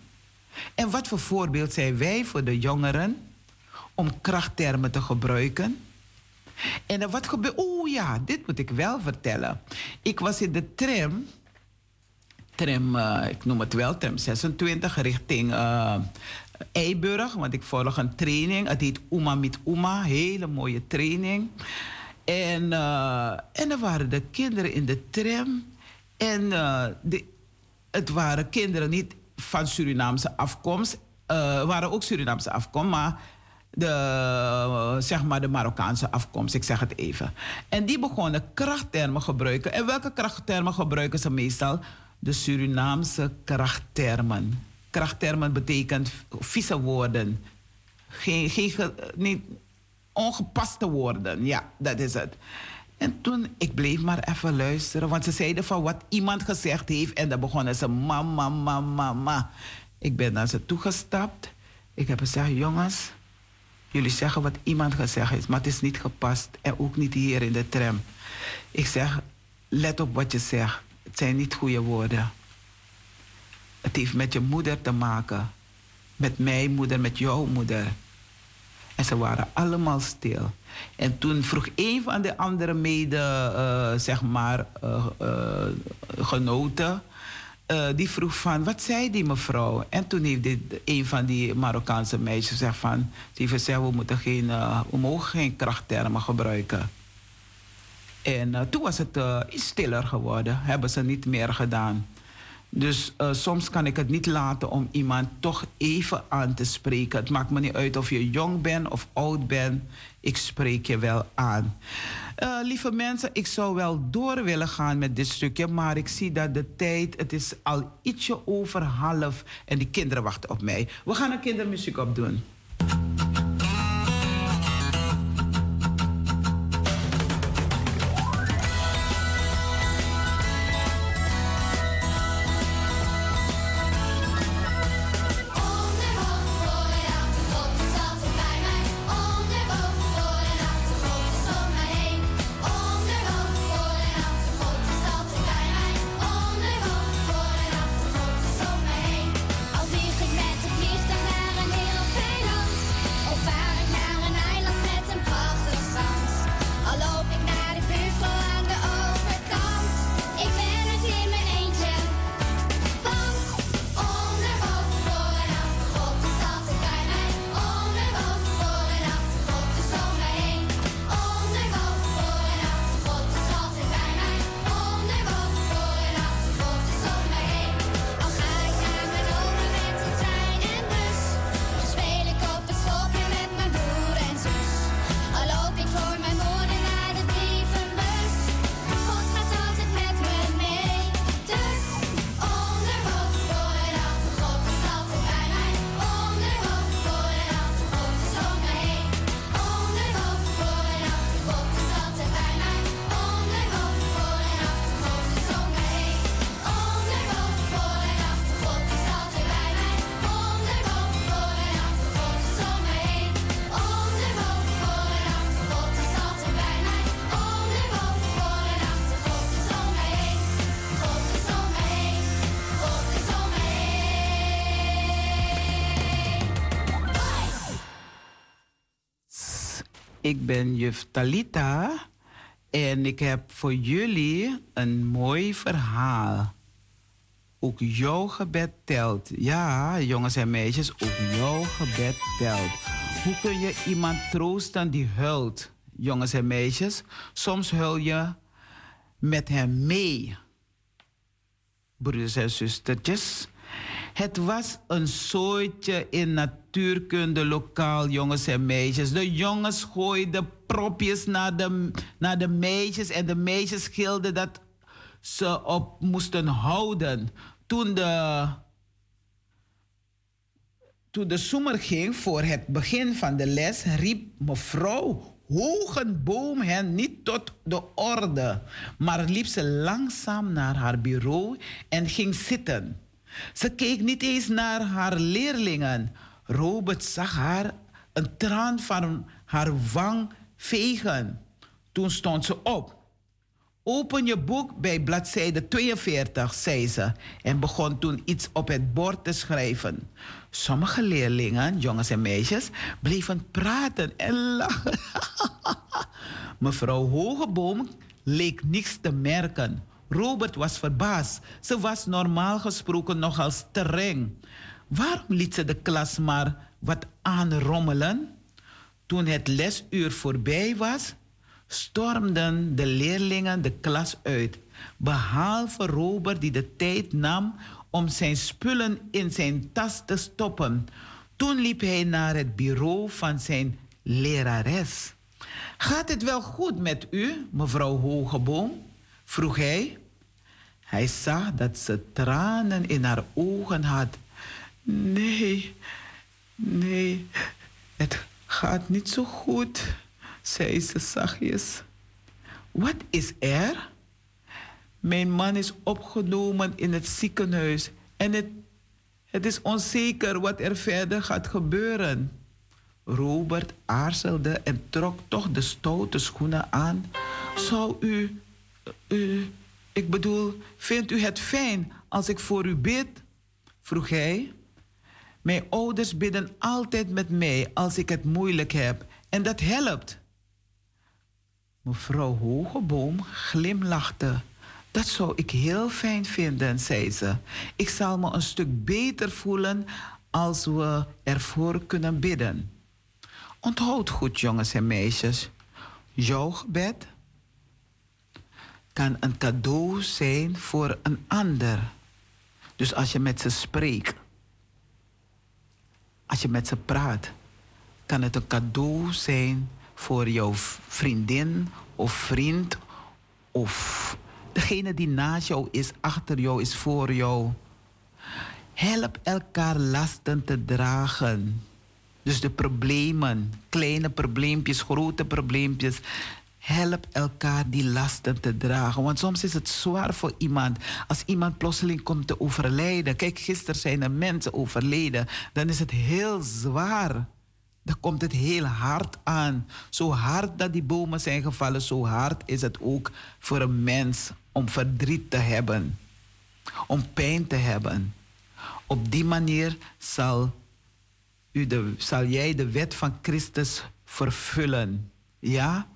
S1: En wat voor voorbeeld zijn wij voor de jongeren om krachttermen te gebruiken? En wat gebeurt. Oh ja, dit moet ik wel vertellen. Ik was in de tram. Tram, uh, ik noem het wel, tram 26, richting uh, Eiburg, want ik volg een training. Het heet Uma met Uma, hele mooie training. En, uh, en er waren de kinderen in de tram. En uh, de, het waren kinderen niet van Surinaamse afkomst. Uh, waren ook Surinaamse afkomst, maar de, zeg maar de Marokkaanse afkomst, ik zeg het even. En die begonnen krachttermen gebruiken. En welke krachttermen gebruiken ze meestal? De Surinaamse krachttermen krachttermen betekent vieze woorden. Geen, geen, niet ongepaste woorden. Ja, dat is het. En toen, ik bleef maar even luisteren, want ze zeiden van wat iemand gezegd heeft. En dan begonnen ze mama, mama, mama. Ik ben naar ze toegestapt. Ik heb gezegd, jongens, jullie zeggen wat iemand gezegd heeft, maar het is niet gepast. En ook niet hier in de tram. Ik zeg, let op wat je zegt. Het zijn niet goede woorden. Het heeft met je moeder te maken. Met mijn moeder, met jouw moeder. En ze waren allemaal stil. En toen vroeg een van de andere mede, uh, zeg maar, uh, uh, genoten... die vroeg van, wat zei die mevrouw? En toen heeft dit, een van die Marokkaanse meisjes gezegd van... Heeft gezegd, we, moeten geen, we mogen geen krachttermen gebruiken. En toen was het iets stiller geworden. Hebben ze niet meer gedaan. Dus uh, soms kan ik het niet laten om iemand toch even aan te spreken. Het maakt me niet uit of je jong bent of oud bent. Ik spreek je wel aan. Uh, lieve mensen, ik zou wel door willen gaan met dit stukje. Maar ik zie dat de tijd, het is al ietsje over half. En die kinderen wachten op mij. We gaan een kindermuziek opdoen. Ik ben juf Talita en ik heb voor jullie een mooi verhaal. Ook jouw gebed telt. Ja, jongens en meisjes, ook jouw gebed telt. Hoe kun je iemand troosten die huilt, jongens en meisjes? Soms huil je met hem mee. Broeders en zustertjes. Het was een soortje in natuurkunde lokaal, jongens en meisjes. De jongens gooiden propjes naar de, naar de meisjes en de meisjes schilden dat ze op moesten houden. Toen de, toen de zomer ging voor het begin van de les, riep mevrouw Hogenboom hen niet tot de orde, maar liep ze langzaam naar haar bureau en ging zitten. Ze keek niet eens naar haar leerlingen. Robert zag haar een traan van haar wang vegen. Toen stond ze op. Open je boek bij bladzijde 42, zei ze en begon toen iets op het bord te schrijven. Sommige leerlingen, jongens en meisjes, bleven praten en lachen. Mevrouw Hogeboom leek niks te merken. Robert was verbaasd. Ze was normaal gesproken nogal streng. Waarom liet ze de klas maar wat aanrommelen? Toen het lesuur voorbij was, stormden de leerlingen de klas uit. Behalve Robert die de tijd nam om zijn spullen in zijn tas te stoppen. Toen liep hij naar het bureau van zijn lerares. Gaat het wel goed met u, mevrouw Hogeboom? vroeg hij. Hij zag dat ze tranen in haar ogen had. Nee, nee, het gaat niet zo goed, zei ze zachtjes. Wat is er? Mijn man is opgenomen in het ziekenhuis en het, het is onzeker wat er verder gaat gebeuren. Robert aarzelde en trok toch de stoute schoenen aan. Zou u, u, ik bedoel, vindt u het fijn als ik voor u bid? vroeg hij. Mijn ouders bidden altijd met mij als ik het moeilijk heb en dat helpt. Mevrouw Hogeboom glimlachte. Dat zou ik heel fijn vinden, zei ze. Ik zal me een stuk beter voelen als we ervoor kunnen bidden. Onthoud goed, jongens en meisjes. Jouw gebed kan een cadeau zijn voor een ander. Dus als je met ze spreekt, als je met ze praat, kan het een cadeau zijn voor jouw vriendin of vriend of degene die naast jou is, achter jou is, voor jou. Help elkaar lasten te dragen. Dus de problemen, kleine probleempjes, grote probleempjes. Help elkaar die lasten te dragen. Want soms is het zwaar voor iemand. Als iemand plotseling komt te overlijden. Kijk, gisteren zijn er mensen overleden. Dan is het heel zwaar. Dan komt het heel hard aan. Zo hard dat die bomen zijn gevallen, zo hard is het ook voor een mens om verdriet te hebben. Om pijn te hebben. Op die manier zal, u de, zal jij de wet van Christus vervullen. Ja?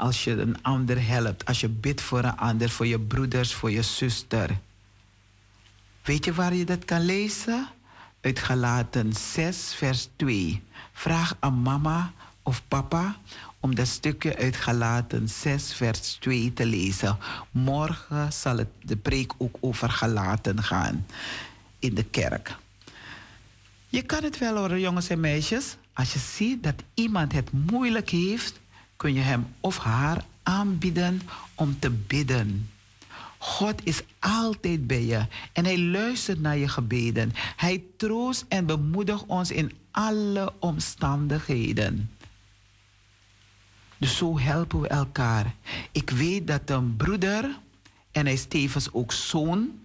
S1: Als je een ander helpt, als je bidt voor een ander, voor je broeders, voor je zuster. Weet je waar je dat kan lezen? Uit Galaten 6, vers 2. Vraag aan mama of papa om dat stukje uit Galaten 6, vers 2 te lezen. Morgen zal het de preek ook over Galaten gaan in de kerk. Je kan het wel horen, jongens en meisjes. Als je ziet dat iemand het moeilijk heeft, kun je hem of haar aanbieden om te bidden. God is altijd bij je en hij luistert naar je gebeden. Hij troost en bemoedigt ons in alle omstandigheden. Dus zo helpen we elkaar. Ik weet dat een broeder, en hij is tevens ook zoon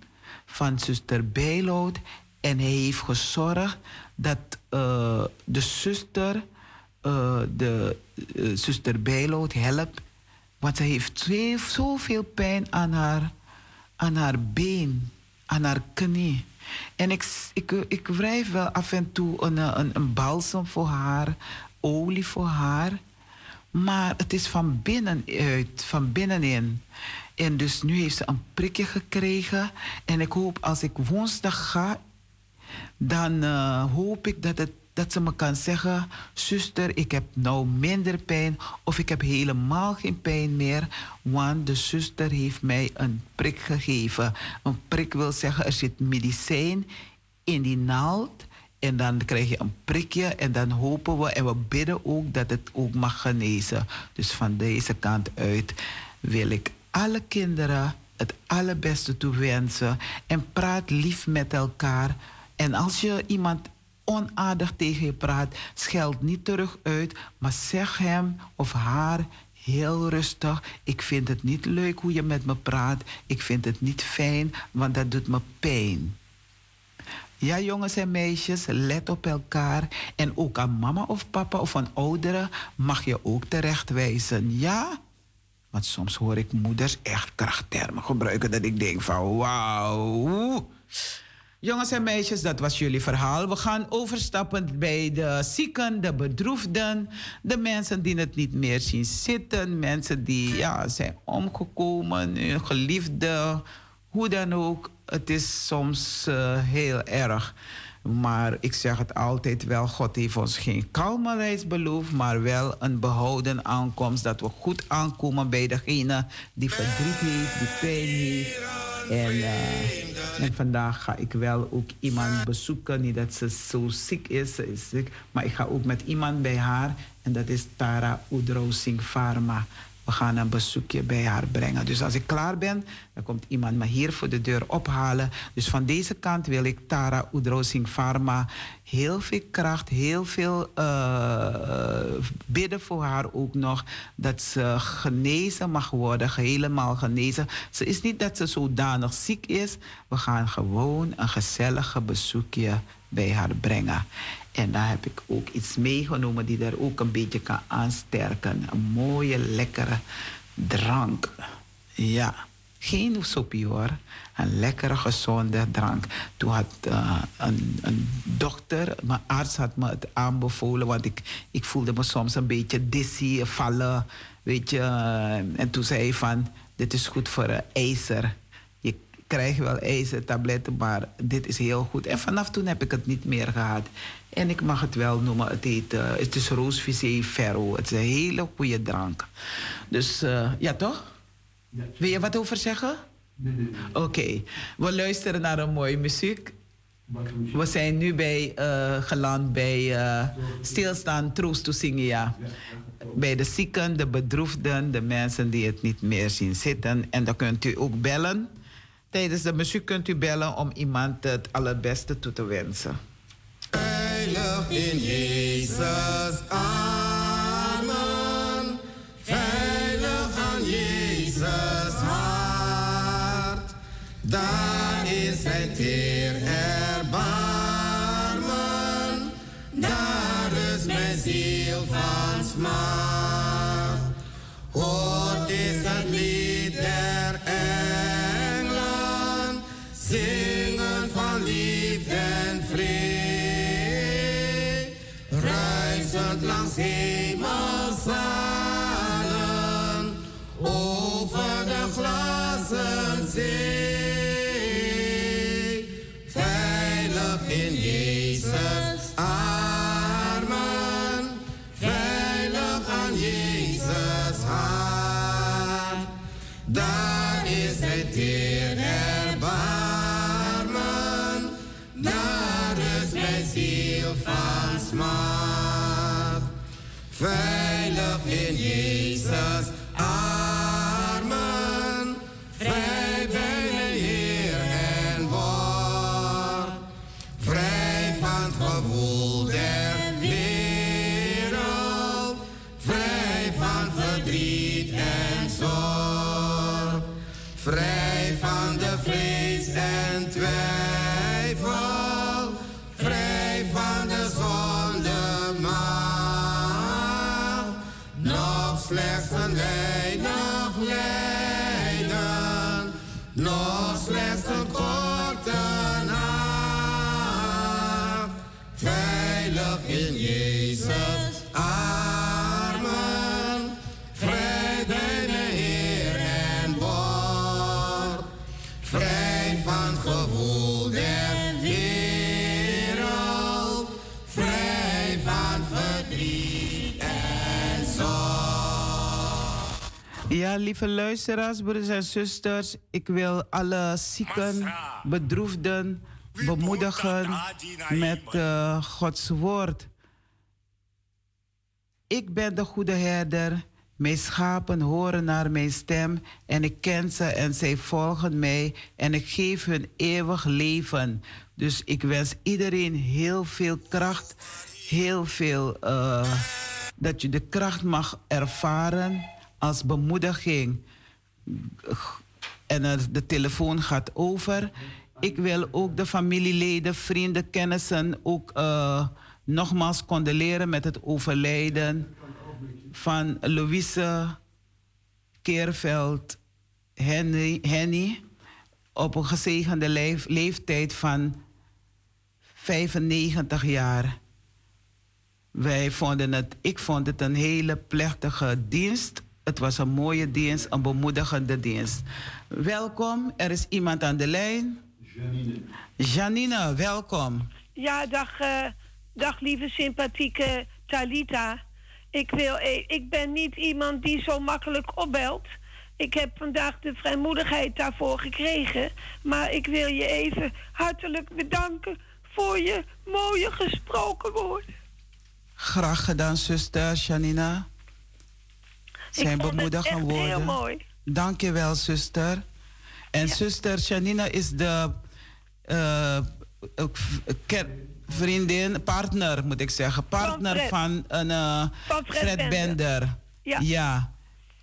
S1: van zuster Bijloud, en hij heeft gezorgd dat uh, de zuster, uh, de uh, zuster Bijloud helpt. Want zij heeft zoveel pijn aan haar, aan haar been, aan haar knie. En ik, ik, ik wrijf wel af en toe een, een, een balsem voor haar, olie voor haar. Maar het is van binnenuit, van binnenin. En dus nu heeft ze een prikje gekregen. En ik hoop als ik woensdag ga, dan hoop ik dat, het, dat ze me kan zeggen: Zuster, ik heb nou minder pijn. Of ik heb helemaal geen pijn meer. Want de zuster heeft mij een prik gegeven. Een prik wil zeggen: er zit medicijn in die naald. En dan krijg je een prikje en dan hopen we en we bidden ook dat het ook mag genezen. Dus van deze kant uit wil ik alle kinderen het allerbeste toewensen. En praat lief met elkaar. En als je iemand onaardig tegen je praat, scheld niet terug uit, maar zeg hem of haar heel rustig. Ik vind het niet leuk hoe je met me praat. Ik vind het niet fijn, want dat doet me pijn. Ja, jongens en meisjes, let op elkaar. En ook aan mama of papa of aan ouderen mag je ook terechtwijzen. Ja? Want soms hoor ik moeders echt krachttermen gebruiken dat ik denk van wauw. Jongens en meisjes, dat was jullie verhaal. We gaan overstappen bij de zieken, de bedroefden, de mensen die het niet meer zien zitten, mensen die ja, zijn omgekomen, hun geliefde, hoe dan ook. Het is soms uh, heel erg. Maar ik zeg het altijd wel, God heeft ons geen kalme reis beloofd, maar wel een behouden aankomst. Dat we goed aankomen bij degene die verdriet heeft, die pijn heeft. En, uh, en vandaag ga ik wel ook iemand bezoeken. Niet dat ze zo ziek is, is ziek. Maar ik ga ook met iemand bij haar. En dat is Tara Oudro Singh Pharma. We gaan een bezoekje bij haar brengen. Dus als ik klaar ben, dan komt iemand me hier voor de deur ophalen. Dus van deze kant wil ik Tara Oedrozing Pharma heel veel kracht, heel veel uh, bidden voor haar ook nog. Dat ze genezen mag worden, helemaal genezen. Ze is niet dat ze zodanig ziek is. We gaan gewoon een gezellige bezoekje bij haar brengen. En daar heb ik ook iets meegenomen die daar ook een beetje kan aansterken. Een mooie, lekkere drank. Ja, geen soepie hoor. Een lekkere, gezonde drank. Toen had uh, een, dokter, mijn arts had me het aanbevolen, want ik, ik voelde me soms een beetje dizzy, vallen, weet je. En toen zei hij van, dit is goed voor ijzer krijg wel ijzertabletten, maar dit is heel goed. En vanaf toen heb ik het niet meer gehad. En ik mag het wel noemen, het, heet, uh, het is Roosvisé Ferro. Het is een hele goede drank. Dus uh, ja, toch? Wil je wat over zeggen? Oké, we luisteren naar een mooie muziek. We zijn nu bij, uh, geland bij stilstaan, troost to zingen, ja. Bij de zieken, de bedroefden, de mensen die het niet meer zien zitten. En dan kunt u ook bellen. Tijdens de muziek kunt u bellen om iemand het allerbeste toe te wensen.
S5: Veilig in Jezus armen. Veilig aan Jezus hart. Daar Veilig in Jezus Veilig in Jezus armen. Vrij bij de Heer en word. Vrij van het gewoel der wereld. Vrij van verdriet en zorg.
S1: Ja, lieve luisteraars, broeders en zusters. Ik wil alle zieken, bedroefden bemoedigen met uh, Gods woord. Ik ben de goede herder. Mijn schapen horen naar mijn stem en ik ken ze en zij volgen mij en ik geef hun eeuwig leven. Dus ik wens iedereen heel veel kracht, heel veel uh, dat je de kracht mag ervaren als bemoediging. En de telefoon gaat over. Ik wil ook de familieleden, vrienden, kennissen ook uh, nogmaals condoleren met het overlijden van Louise Keerveld Henny, op een gezegende leef, leeftijd van 95 jaar. Wij vonden het, ik vond het een hele plechtige dienst. Het was een mooie dienst, een bemoedigende dienst. Welkom, er is iemand aan de lijn.
S6: Janine.
S1: Janine, welkom.
S7: Ja, dag, uh, dag lieve sympathieke Talita. Ik, wil, e- ik ben niet iemand die zo makkelijk opbelt. Ik heb vandaag de vrijmoedigheid daarvoor gekregen. Maar ik wil je even hartelijk bedanken voor je mooie gesproken woord.
S1: Graag gedaan, zuster Janina. Zijn bemoedigende woorden.
S7: Heel mooi.
S1: Dank je wel, zuster. En ja. zuster Janina is de uh, vriendin, partner moet ik zeggen. Partner van, van een uh,
S7: van Fred,
S1: Fred Bender. Bender.
S7: Ja.
S1: ja.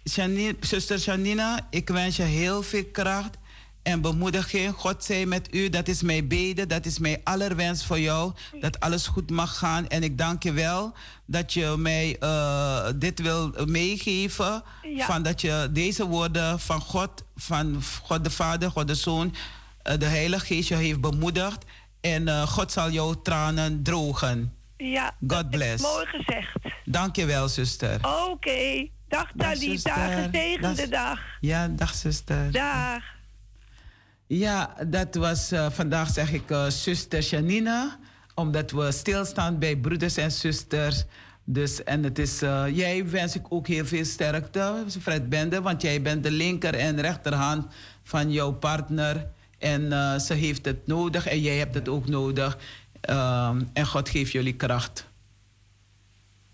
S1: Janine, zuster Janina, ik wens je heel veel kracht en bemoediging. God zij met u. Dat is mijn bede. Dat is mijn allerwens voor jou. Dat alles goed mag gaan. En ik dank je wel dat je mij uh, dit wil meegeven.
S7: Ja.
S1: Van dat je deze woorden van God, van God de Vader, God de Zoon, de Heilige Geest je heeft bemoedigd. En uh, God zal jouw tranen drogen.
S7: Ja,
S1: God bless.
S7: mooi gezegd.
S1: Dank je wel, zuster.
S7: Oké. Okay. Dag Talita, gezegende dag.
S1: Ja, dag zuster.
S7: Dag.
S1: Ja, dat was uh, vandaag zeg ik uh, zuster Janine. Omdat we stilstaan bij broeders en zusters. Dus, en het is, uh, jij wens ik ook heel veel sterkte, Fred Bende, want jij bent de linker en rechterhand van jouw partner. En uh, ze heeft het nodig en jij hebt het ook nodig. Uh, en God geeft jullie kracht.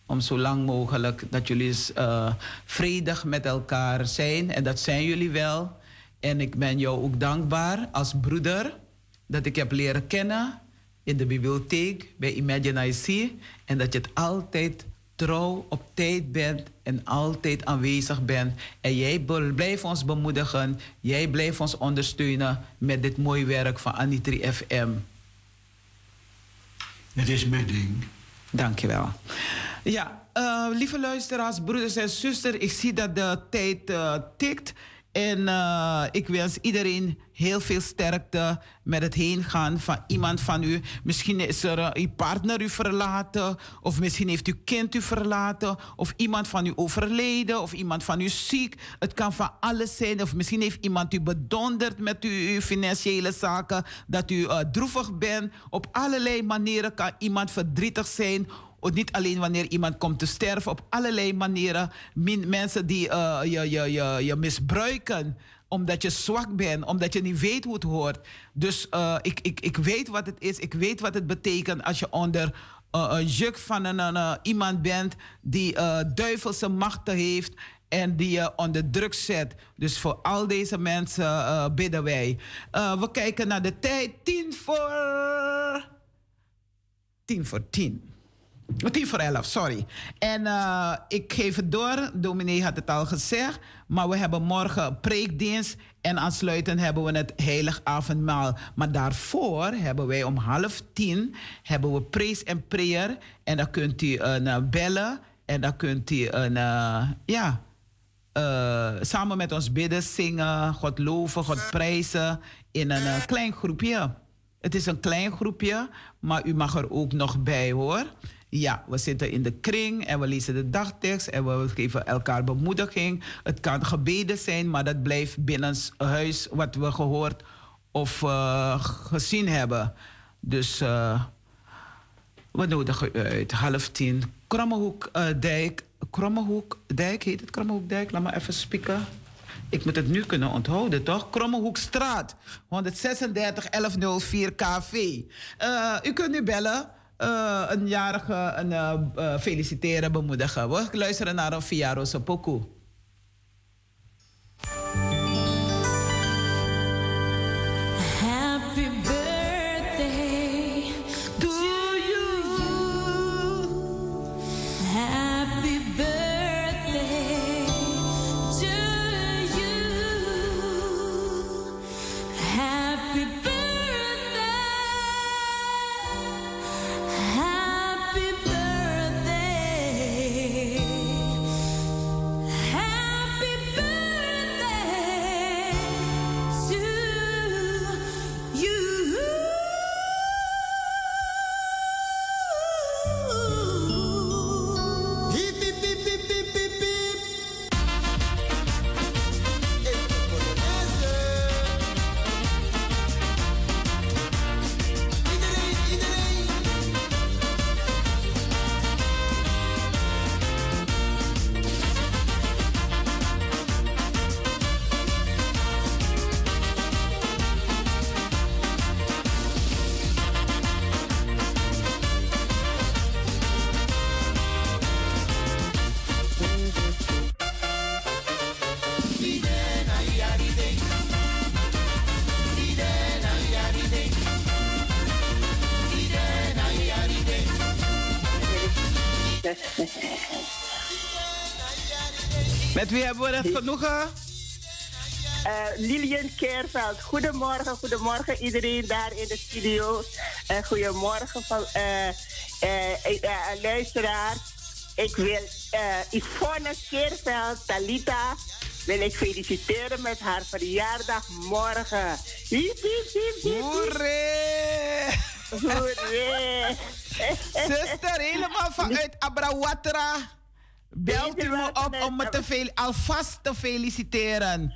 S1: Om zo lang mogelijk dat jullie uh, vredig met elkaar zijn. En dat zijn jullie wel. En ik ben jou ook dankbaar als broeder dat ik heb leren kennen in de bibliotheek bij Imagine IC. En dat je het altijd trouw op tijd bent en altijd aanwezig bent. En jij blijft ons bemoedigen. Jij blijft ons ondersteunen met dit mooie werk van Anitri FM.
S6: Het is mijn ding.
S1: Dankjewel. Ja, uh, lieve luisteraars, broeders en zusters, ik zie dat de tijd uh, tikt. En uh, ik wens iedereen heel veel sterkte met het heen gaan van iemand van u. Misschien is er uh, uw partner u verlaten, of misschien heeft uw kind u verlaten, of iemand van u overleden, of iemand van u ziek. Het kan van alles zijn, of misschien heeft iemand u bedonderd met uw, financiële zaken, dat u uh, droevig bent. Op allerlei manieren kan iemand verdrietig zijn niet alleen wanneer iemand komt te sterven, op allerlei manieren. mensen die uh, je, je, je, je misbruiken omdat je zwak bent, omdat je niet weet hoe het hoort. Dus uh, ik, ik, ik weet wat het is, ik weet wat het betekent als je onder uh, een juk van een, iemand bent die duivelse machten heeft en die je onder druk zet. Dus voor al deze mensen bidden wij. we kijken naar de tijd, tien voor... Tien voor tien. Tien voor elf, sorry. En uh, ik geef het door. Dominee had het al gezegd. Maar we hebben morgen preekdienst. En aansluitend hebben we het heilig avondmaal. Maar daarvoor hebben wij om half tien... hebben we praise en prayer. En dan kunt u uh, bellen. En dan kunt u een, uh, ja, samen met ons bidden, zingen, God loven, God prijzen. In een klein groepje. Het is een klein groepje, maar u mag er ook nog bij hoor. Ja, we zitten in de kring en we lezen de dagtekst en we geven elkaar bemoediging. Het kan gebeden zijn, maar dat blijft binnen huis wat we gehoord of uh, gezien hebben. Dus uh, we nodigen u uit. Half tien. Krommehoek uh, Dijk. Krommehoek Dijk heet het Krommehoek Dijk. Laat maar even spieken. Ik moet het nu kunnen onthouden, toch? Krommehoekstraat, 136 1104 KV. Uh, u kunt nu bellen uh, een jarige een, uh, uh, feliciteren, bemoedigen. We luisteren naar een Via Rosa hebben we het genoegen?
S8: Uh, Lilian Keerveld. Goedemorgen, goedemorgen iedereen daar in de studio. Uh, goedemorgen van uh, luisteraar. Ik wil Yvonne Keerveld, Talita, wil ik feliciteren met haar verjaardag morgen. Hiep, hiep, hiep, hiep.
S1: Zuster, helemaal vanuit Abrawatra. Belt u me op om me te alvast te feliciteren.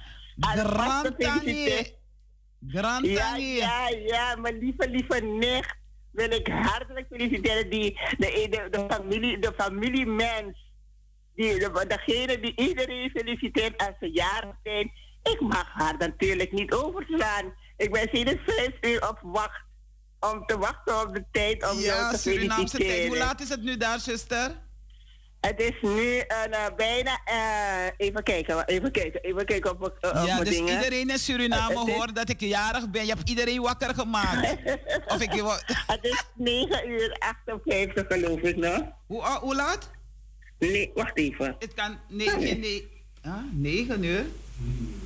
S1: Grand
S8: Ja, ja, ja, mijn lieve, lieve nicht. wil ik hartelijk feliciteren die, de, de, de familie, de familiemens. Die, de, degene die iedereen feliciteert als ze jarig zijn. Ik mag haar natuurlijk niet overslaan. Ik ben sinds vijf uur op wacht. Om te wachten op de tijd om
S1: ja,
S8: jou te
S1: Surinaamse
S8: feliciteren.
S1: tijd. Hoe laat is het nu daar, zuster?
S8: Het is nu een, uh, bijna. Uh, even kijken, even kijken, even kijken op, uh, op
S1: Ja, dus
S8: dingen.
S1: iedereen in Suriname
S8: is-
S1: hoort dat ik jarig ben. Je hebt iedereen wakker gemaakt. of ik
S8: Het is 9 uur 58 geloof ik nog.
S1: hoe, ah, hoe laat?
S8: Nee, wacht even.
S1: Het kan 9, nee. Ah, 9 uur?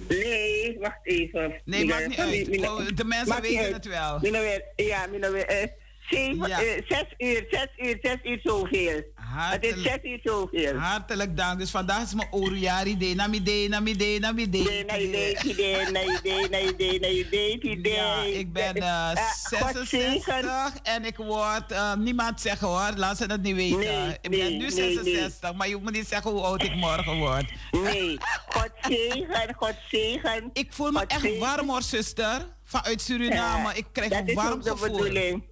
S8: Nee, wacht even.
S1: Nee,
S8: Mina-
S1: maakt niet uit. Oh, de mensen weten
S8: uit.
S1: het wel.
S8: Ja, mina weer. eh, zeven,
S1: Ja.
S8: eh, zes uur, zes uur, zes uur zoveel. Het is
S1: Hartelijk,
S8: zes uur zoveel.
S1: hartelijk dank. Dus vandaag is mijn Oruari Day. Nami Day, Nami Day, Nami Day.
S8: Nee, nee, nee, idee, nee, idee, nee, idee, nee, idee, idee.
S1: Ja, ik ben eh,
S8: Eh, God zegen.
S1: 66 en ik word, eh, niemand zeggen hoor, laat ze het niet weten.
S8: Nee,
S1: ik ben
S8: nee,
S1: nu
S8: nee,
S1: 66, maar je moet niet zeggen hoe oud ik morgen word.
S8: Nee, God zegen, God zegen.
S1: Ik voel me
S8: God
S1: echt warm hoor, zuster. Vanuit Suriname.
S8: Ja,
S1: ik krijg
S8: dat
S1: een
S8: is
S1: warm
S8: ook de
S1: gevoel.
S8: bedoeling.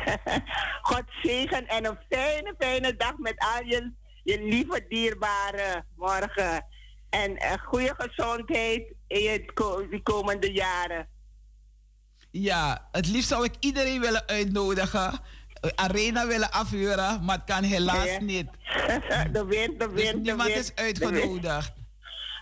S8: God zegen en een fijne, fijne dag met al je, je lieve dierbaren morgen. En eh, goede gezondheid in het ko- de komende jaren.
S1: Ja, het liefst zou ik iedereen willen uitnodigen. Arena willen afhuren, maar het kan helaas
S8: Ja.
S1: niet.
S8: de wind, de
S1: Dus
S8: wind, de
S1: niemand
S8: wind.
S1: is
S8: de wind.
S1: uitgenodigd.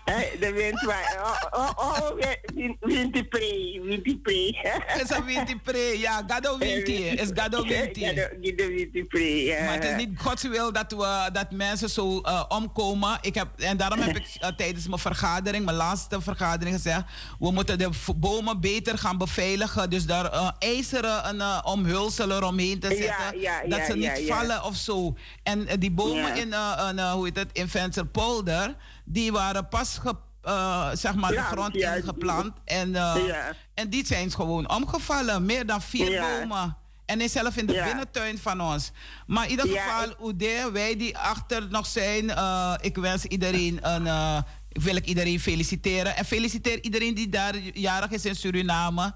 S8: Hè, De wind, maar... Oh, oh, oh, win- winti pre, winti pre.
S1: Het is een winti pre. Ja, Gado winti. is Gado winti.
S8: Ja, de winti pre, ja.
S1: Maar het is niet Gods wil dat, we, dat mensen zo eh, omkomen. Ik heb, en daarom heb ik eh, tijdens mijn vergadering, mijn laatste vergadering gezegd... we moeten de bomen beter gaan beveiligen. Dus daar eh, ijzeren een, eh, omhulsel eromheen te zetten.
S8: ja,
S1: dat ze niet vallen of zo. En eh, die bomen in, eh, eh, hoe heet het, in Vensterpolder... die waren pas eh, zeg maar de grond
S8: ja,
S1: ingeplant. En, eh,
S8: Ja.
S1: en die zijn gewoon omgevallen. Meer dan vier bomen. En is zelf in de binnentuin van ons. Maar in ieder geval, Oede, wij die achter nog zijn, eh, ik wens iedereen een. wil ik iedereen feliciteren. En feliciteer iedereen die daar jarig is in Suriname.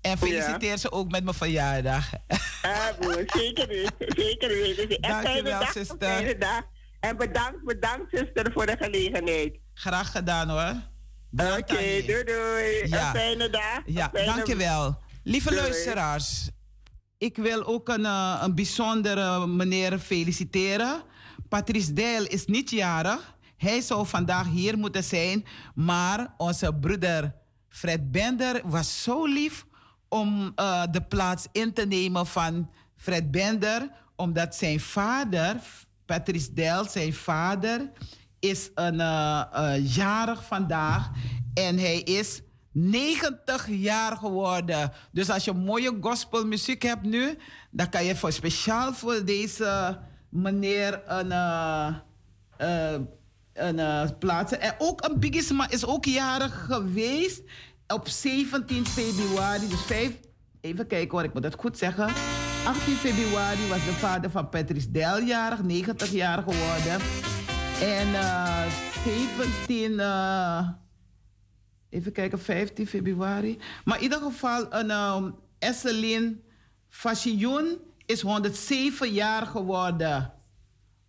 S1: En feliciteer ze ook met mijn verjaardag.
S8: Ah, broer, zeker weten, zeker weten. Echt
S1: Dank je
S8: fijne
S1: wel,
S8: dag,
S1: zuster.
S8: En bedankt, bedankt, zuster, voor de gelegenheid.
S1: Graag gedaan hoor.
S8: Oké, doei doei.
S1: Ja.
S8: Een fijne dag.
S1: Ja,
S8: fijne-
S1: dankjewel. Lieve
S8: Doei.
S1: luisteraars, ik wil ook een, eh, een bijzondere meneer feliciteren. Patrice Deil is niet jarig. Hij zou vandaag hier moeten zijn, maar onze broeder Fred Bender was zo lief om eh, de plaats in te nemen van Fred Bender, omdat zijn vader, Patrice Deil, zijn vader, is een eh, eh, jarig vandaag en hij is 90 jaar geworden. Dus als je mooie gospelmuziek hebt nu, dan kan je voor speciaal voor deze meneer een, eh, een plaatsen. En ook een Bigisma is ook jarig geweest op 17 februari. Dus 5, even kijken hoor, ik moet het goed zeggen. 18 februari was de vader van Patrice Del jarig, 90 jaar geworden. En eh 17, eh, even kijken, 15 februari. Maar in ieder geval, een um, Esselin Fashion is 107 jaar geworden.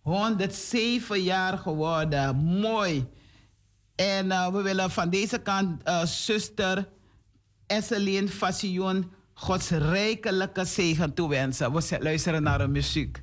S1: 107 jaar geworden. Mooi. En eh, we willen van deze kant eh, zuster Esselin Fashion Gods rijkelijke zegen toewensen. We luisteren naar de muziek.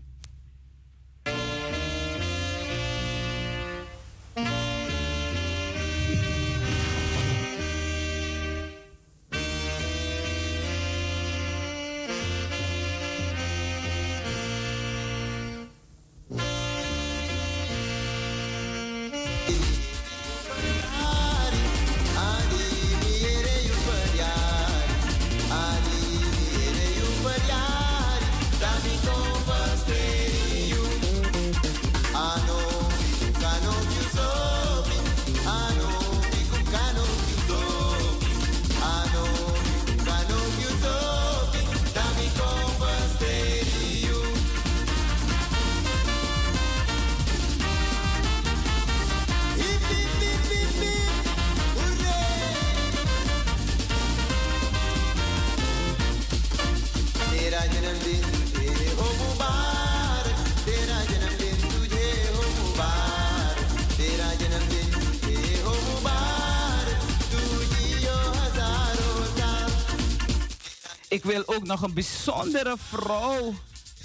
S1: Nog een bijzondere vrouw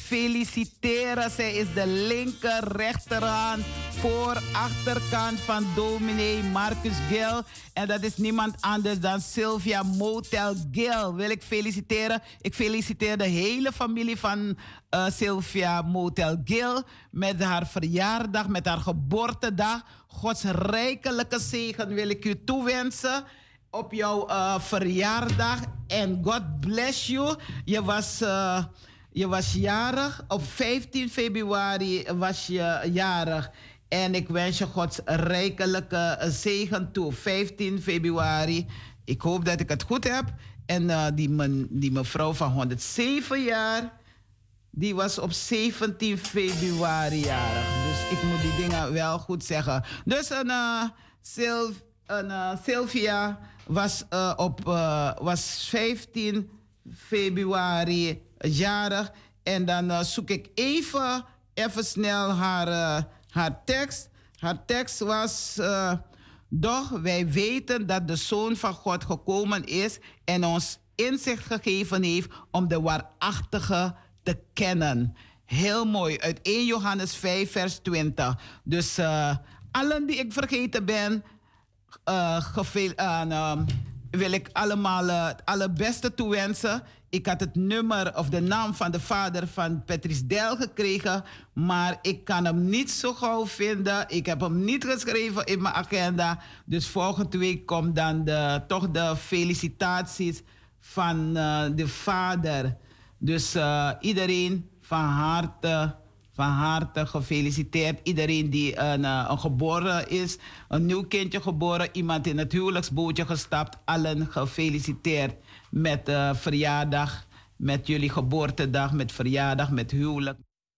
S1: feliciteren. Zij is de linker rechterhand voor achterkant van dominee Marcus Gil. En dat is niemand anders dan Sylvia Motel Gil. Wil ik feliciteren. Ik feliciteer de hele familie van uh, Sylvia Motel Gil met haar verjaardag, met haar geboortedag. Gods rijkelijke zegen wil ik u toewensen op jouw uh, verjaardag. En God bless you. Je was, uh, je was jarig. Op 15 februari was je jarig. En ik wens je Gods rijkelijke zegen toe. 15 februari. Ik hoop dat ik het goed heb. En uh, die, die mevrouw van 107 jaar, die was op 17 februari jarig. Dus ik moet die dingen wel goed zeggen. Dus een uh, Sylvia was, uh, op, uh, was 15 februari jarig. En dan zoek ik even, even snel haar, haar tekst. Haar tekst was. Doch wij weten dat de Zoon van God gekomen is en ons inzicht gegeven heeft om de waarachtige te kennen. Heel mooi, uit 1 Johannes 5, vers 20. Dus allen die ik vergeten ben, uh, geveel, uh, wil ik allemaal het allerbeste toewensen. Ik had het nummer of de naam van de vader van Patrice Del gekregen, maar ik kan hem niet zo gauw vinden. Ik heb hem niet geschreven in mijn agenda. Dus volgende week komt dan de, toch de felicitaties van de vader. Dus iedereen van harte, van harte gefeliciteerd. Iedereen die een, uh, een, geboren is, een nieuw kindje geboren, iemand in het huwelijksbootje gestapt, allen gefeliciteerd met uh, verjaardag, met jullie geboortedag, met verjaardag, met huwelijk.